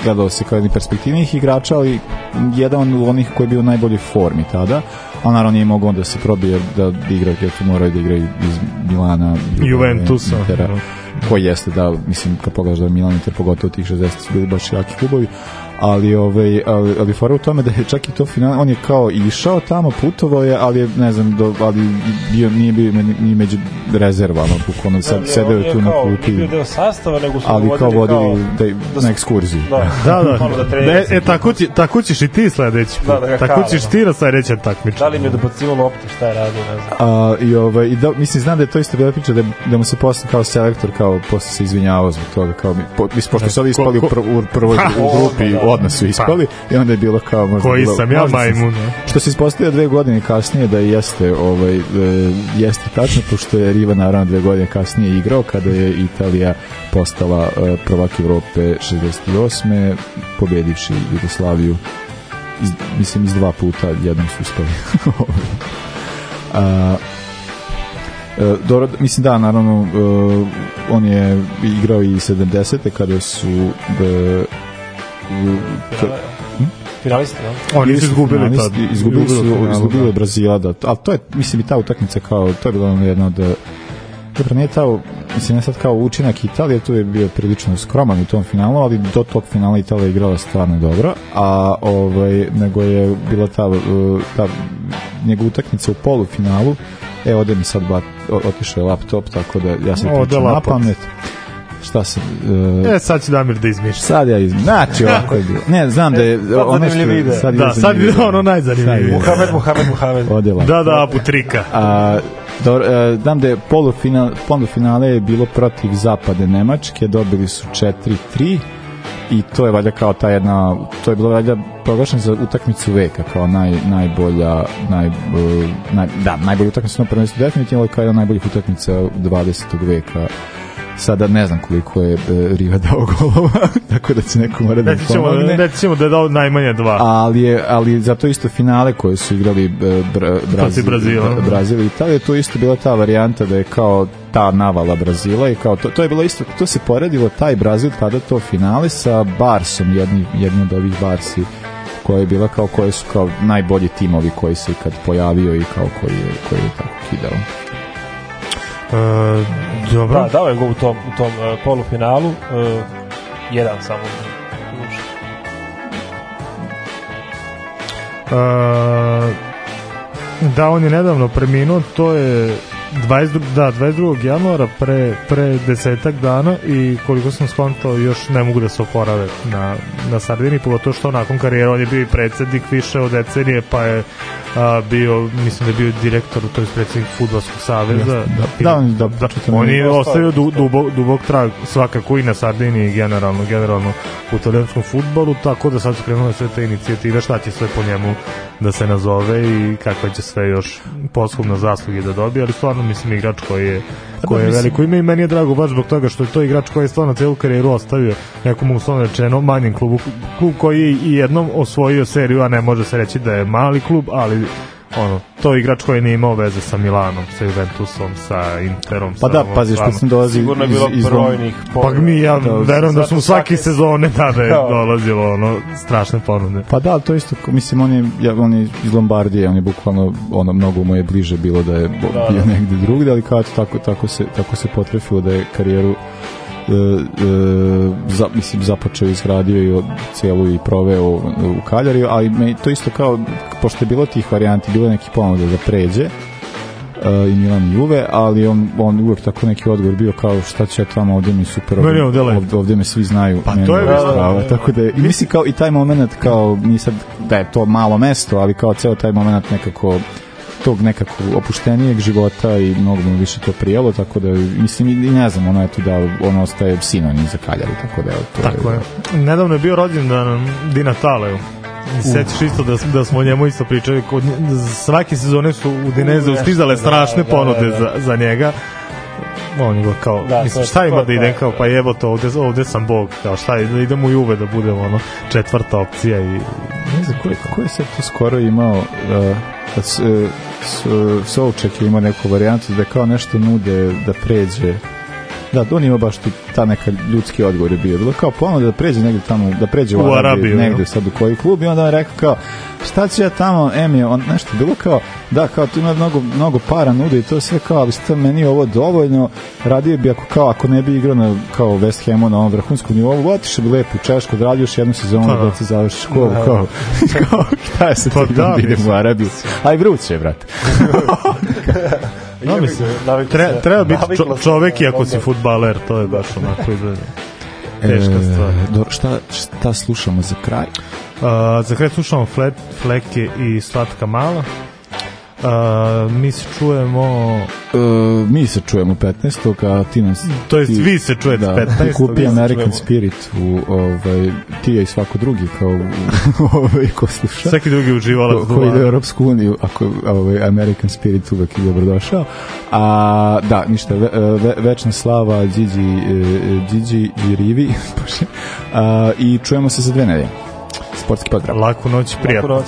B: gledao se kao jedni perspektivnih igrača, ali jedan od onih koji je bio u najboljoj formi tada, a naravno nije mogao onda da se probije da igra, jer tu moraju da igra iz Milana,
A: Juventusa.
B: Intera,
A: Da.
B: koji jeste da, mislim, kad pogledaš da je Milan Inter, pogotovo tih 60 su bili baš jaki klubovi, ali ovaj ali, ali fora u tome da je čak i to final on je kao išao tamo putovao je ali je ne znam do, ali bio nije bio ni među rezervama bukvalno sad sedeo je tu na klupi
C: bio deo sastava, nego su
B: ali kao
C: vodili
B: da,
C: da
B: na ekskurziju
C: Da,
A: Da, da.
C: Da
A: da e, tako, će, tako ćeš i ti sledeći put.
C: Da, da
A: tako ćeš
C: da.
A: ti na sledeće takmičenje.
C: Da li mi je dobacivo lopte, šta je radio, ne znam.
B: A, i ovaj i da mislim znam da je to isto bila priča da da mu se posle kao selektor kao posle se izvinjavao zbog toga kao mi po, mislim, pošto su ovi ispali u, prv, u prvoj grupi odmah su ispali i onda je bilo kao možda
A: Koji
B: bilo,
A: sam ja majmun,
B: što se ispostavio dve godine kasnije da jeste ovaj e, jeste tačno pošto je Riva naravno dve godine kasnije igrao kada je Italija postala e, prvak Evrope 68. pobedivši Jugoslaviju iz, mislim iz dva puta jednom su uspeli a, E, dobro, mislim da, naravno, e, on je igrao i 70. kada su e?
C: Finalisti, ja?
A: Oni su izgubili tad.
B: Izgubili su,
A: finalu,
B: izgubili
A: da.
B: od Brazila, da. Ali to je, mislim, i ta utakmica kao, to je bilo ono jedno od Dobro, nije ta, mislim, ne sad kao učinak Italije, tu je bio prilično skroman u tom finalu, ali do tog finala Italija je igrala stvarno dobro, a ovaj, nego je bila ta, uh, ta njegova utakmica u polufinalu, e, ode mi sad bat, otišao je laptop, tako da ja sam
A: Ode
B: pričam na
A: laptop.
B: pamet. Šta se... Uh,
A: E, sad će Damir da izmišlja.
B: Sad ja izmišljam. Znači, ovako je bilo. Ne, znam da je... ono što,
C: ide.
B: sad
A: Da, sad je ono najzanimljivije.
C: Muhamed, Muhamed, Muhamed.
B: Laptop.
A: Da, da, Abu Trika.
B: A, dobro, e, znam da je polufinal, polufinale je bilo protiv zapade Nemačke, dobili su 4-3 i to je valjda kao ta jedna, to je bilo valjda proglašeno za utakmicu veka, kao naj, najbolja, naj, e, naj, da, najbolja utakmica na prvenstvu definitivno, ali kao jedna najboljih utakmica 20. veka sada ne znam koliko je e, Riva dao golova, tako da će neko mora da mi pomogne
A: ćemo da je dao najmanje dva.
B: ali je ali zato isto finale koje su igrali e, Bra, Brazil,
A: Brazila.
B: Brazil i Italija, to isto bila ta varijanta da je kao ta navala Brazila i kao to, to je bilo isto, to se poredilo taj Brazil tada to finale sa Barsom, jedni, jedni od ovih Barsi koja je bila kao koje su kao najbolji timovi koji se ikad pojavio i kao koji je, koji je tako kidao.
A: E, dobro.
C: Da, dao je go u tom, u tom uh, polufinalu. Uh, jedan samo.
A: E, da, on je nedavno preminuo, to je 22, da, 22. januara pre, pre desetak dana i koliko sam skontao još ne mogu da se oporave na, na Sardini, pogotovo što nakon karijera on je bio i predsednik više od decenije, pa je a, bio, mislim da je bio direktor, to je predsednik Futbolskog saveza.
B: Jeste, da. Da, da,
A: da,
B: čitam
A: on je
C: Ostao
A: ostavio
C: je.
A: du, dubok, dubok trag svakako i na Sardini i generalno, generalno u italijanskom futbolu, tako da sad su krenule sve te inicijative, šta će sve po njemu da se nazove i kakve će sve još poslovne zasluge da dobije, ali stvarno mislim igrač koji je koji je veliko. Ime i meni je drago baš zbog toga što je to igrač koji je stvarno celu karijeru ostavio nekom uslovno rečeno manjem klubu, klub koji je i jednom osvojio seriju, a ne može se reći da je mali klub, ali ono, to je igrač koji nije imao veze sa Milanom, sa Juventusom, sa Interom.
B: Pa
A: sa
B: da, pazi što sam dolazi
C: Sigurno je
B: iz,
C: bilo
B: iz,
C: brojnih
A: Pa mi ja
B: Da,
A: verujem da smo svake
C: svake-
A: sezone tada je
C: Da.
A: dolazilo ono strašne ponude.
B: Pa da, to isto, mislim, on je, ja, on je iz Lombardije, on je bukvalno, ono, mnogo mu je bliže bilo da je
C: Da,
B: bio
C: da.
B: negde drugde, ali kao tako, tako, se, tako se potrefilo da je karijeru za, mislim, započeo izgradio i cijelu i proveo u, u Kaljariju, ali me to isto kao, pošto je bilo tih varijanti, bilo je neki ponuda da pređe, e, i Milan i Juve, ali on, on uvek tako neki odgovor bio kao šta će ja tamo ovde mi super ovde,
A: ovde lepo.
B: ovde, ovde me svi znaju
A: Pa to je
B: prava, tako da i mislim kao i taj moment kao nije sad da je to malo mesto, ali kao ceo taj moment nekako tog nekako opuštenijeg života i mnogo mu više to prijelo, tako da mislim i ne znam, ono eto da ono ostaje sinonim za Kaljaru, tako da evo, to
A: Tako je. Nedavno je bio rođendan Di Nataleu. Sećaš isto da, da smo o njemu isto pričali. Kod, svake sezone su u Dinezeu
C: nešto,
A: stizale
C: da,
A: strašne
C: da,
A: ponude
C: da, da.
A: Za, za njega. On je kao,
C: Da,
A: mislim, šta ima da idem kao, pa jebo to, ovde, ovde sam bog, kao šta, da idem u Juve da budem ono, četvrta opcija i
B: ne znam, ko je, ko je sad to skoro imao uh, da s, s, Souček je imao neku varijantu da kao nešto nude da pređe Da, on ima baš tu, ta neka ljudski odgovor je bio. Bilo kao ponuda da pređe negde tamo, da pređe u,
A: U
B: Arabiju,
A: Arabiju,
B: negde sad u koji klub i onda on je rekao kao, šta ću ja tamo, em je, on nešto bilo kao, da, kao tu ima mnogo, mnogo para nude i to sve kao, ali šta meni ovo dovoljno, radio bi ako kao, ako ne bi igrao na, kao West Hamu na ovom vrhunskom nivou, otišao bi lepo u Češku, odradio još jednu sezonu
A: Pa,
B: da
A: da.
B: ti završi školu,
A: Da.
B: kao, kao, šta je se
A: Pa da,
B: da, idem u. Arabiju. Aj, vruće, brate.
A: No, mislim, tre, treba biti čo, čovek i ako si futbaler, to je baš onako izgleda. Teška stvar.
B: E, šta, šta slušamo za kraj?
A: Uh, za kraj slušamo flet, Fleke i Slatka Mala. Uh, mi se čujemo...
B: Uh, mi se čujemo 15. a ti nas...
A: To jest
B: ti-
A: vi se čujete
B: da,
A: 15.,
B: Ti kupi American
A: čujemo.
B: Spirit u, ovaj, ti i svako drugi kao u, ovaj, ko sluša.
A: Svaki drugi uživalac
B: ko, ko ide u. Europsku uniju, ako ovaj, American Spirit uvek je dobrodošao. A, da, ništa, ve, ve, večna slava Điđi, e, Điđi i Rivi. A, I čujemo se za dve nedelje. Sportski pozdrav.
A: Laku noć, prijatno.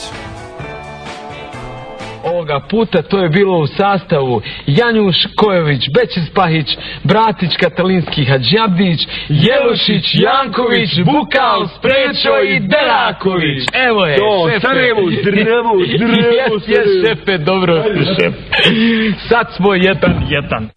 P: Ovoga puta to je bilo u sastavu Janjuš Kojović, Bećis Pahić, Bratić Katalinski Hadžabdić, Jelušić, Janković, Bukal, Sprečo i Deraković. Evo je,
Q: To,
P: šefe.
Q: Sarajevo, zdravo, zdravo,
P: Jes, jes, šefe, dobro, šef. Sad smo jedan, jedan.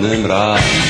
M: Ne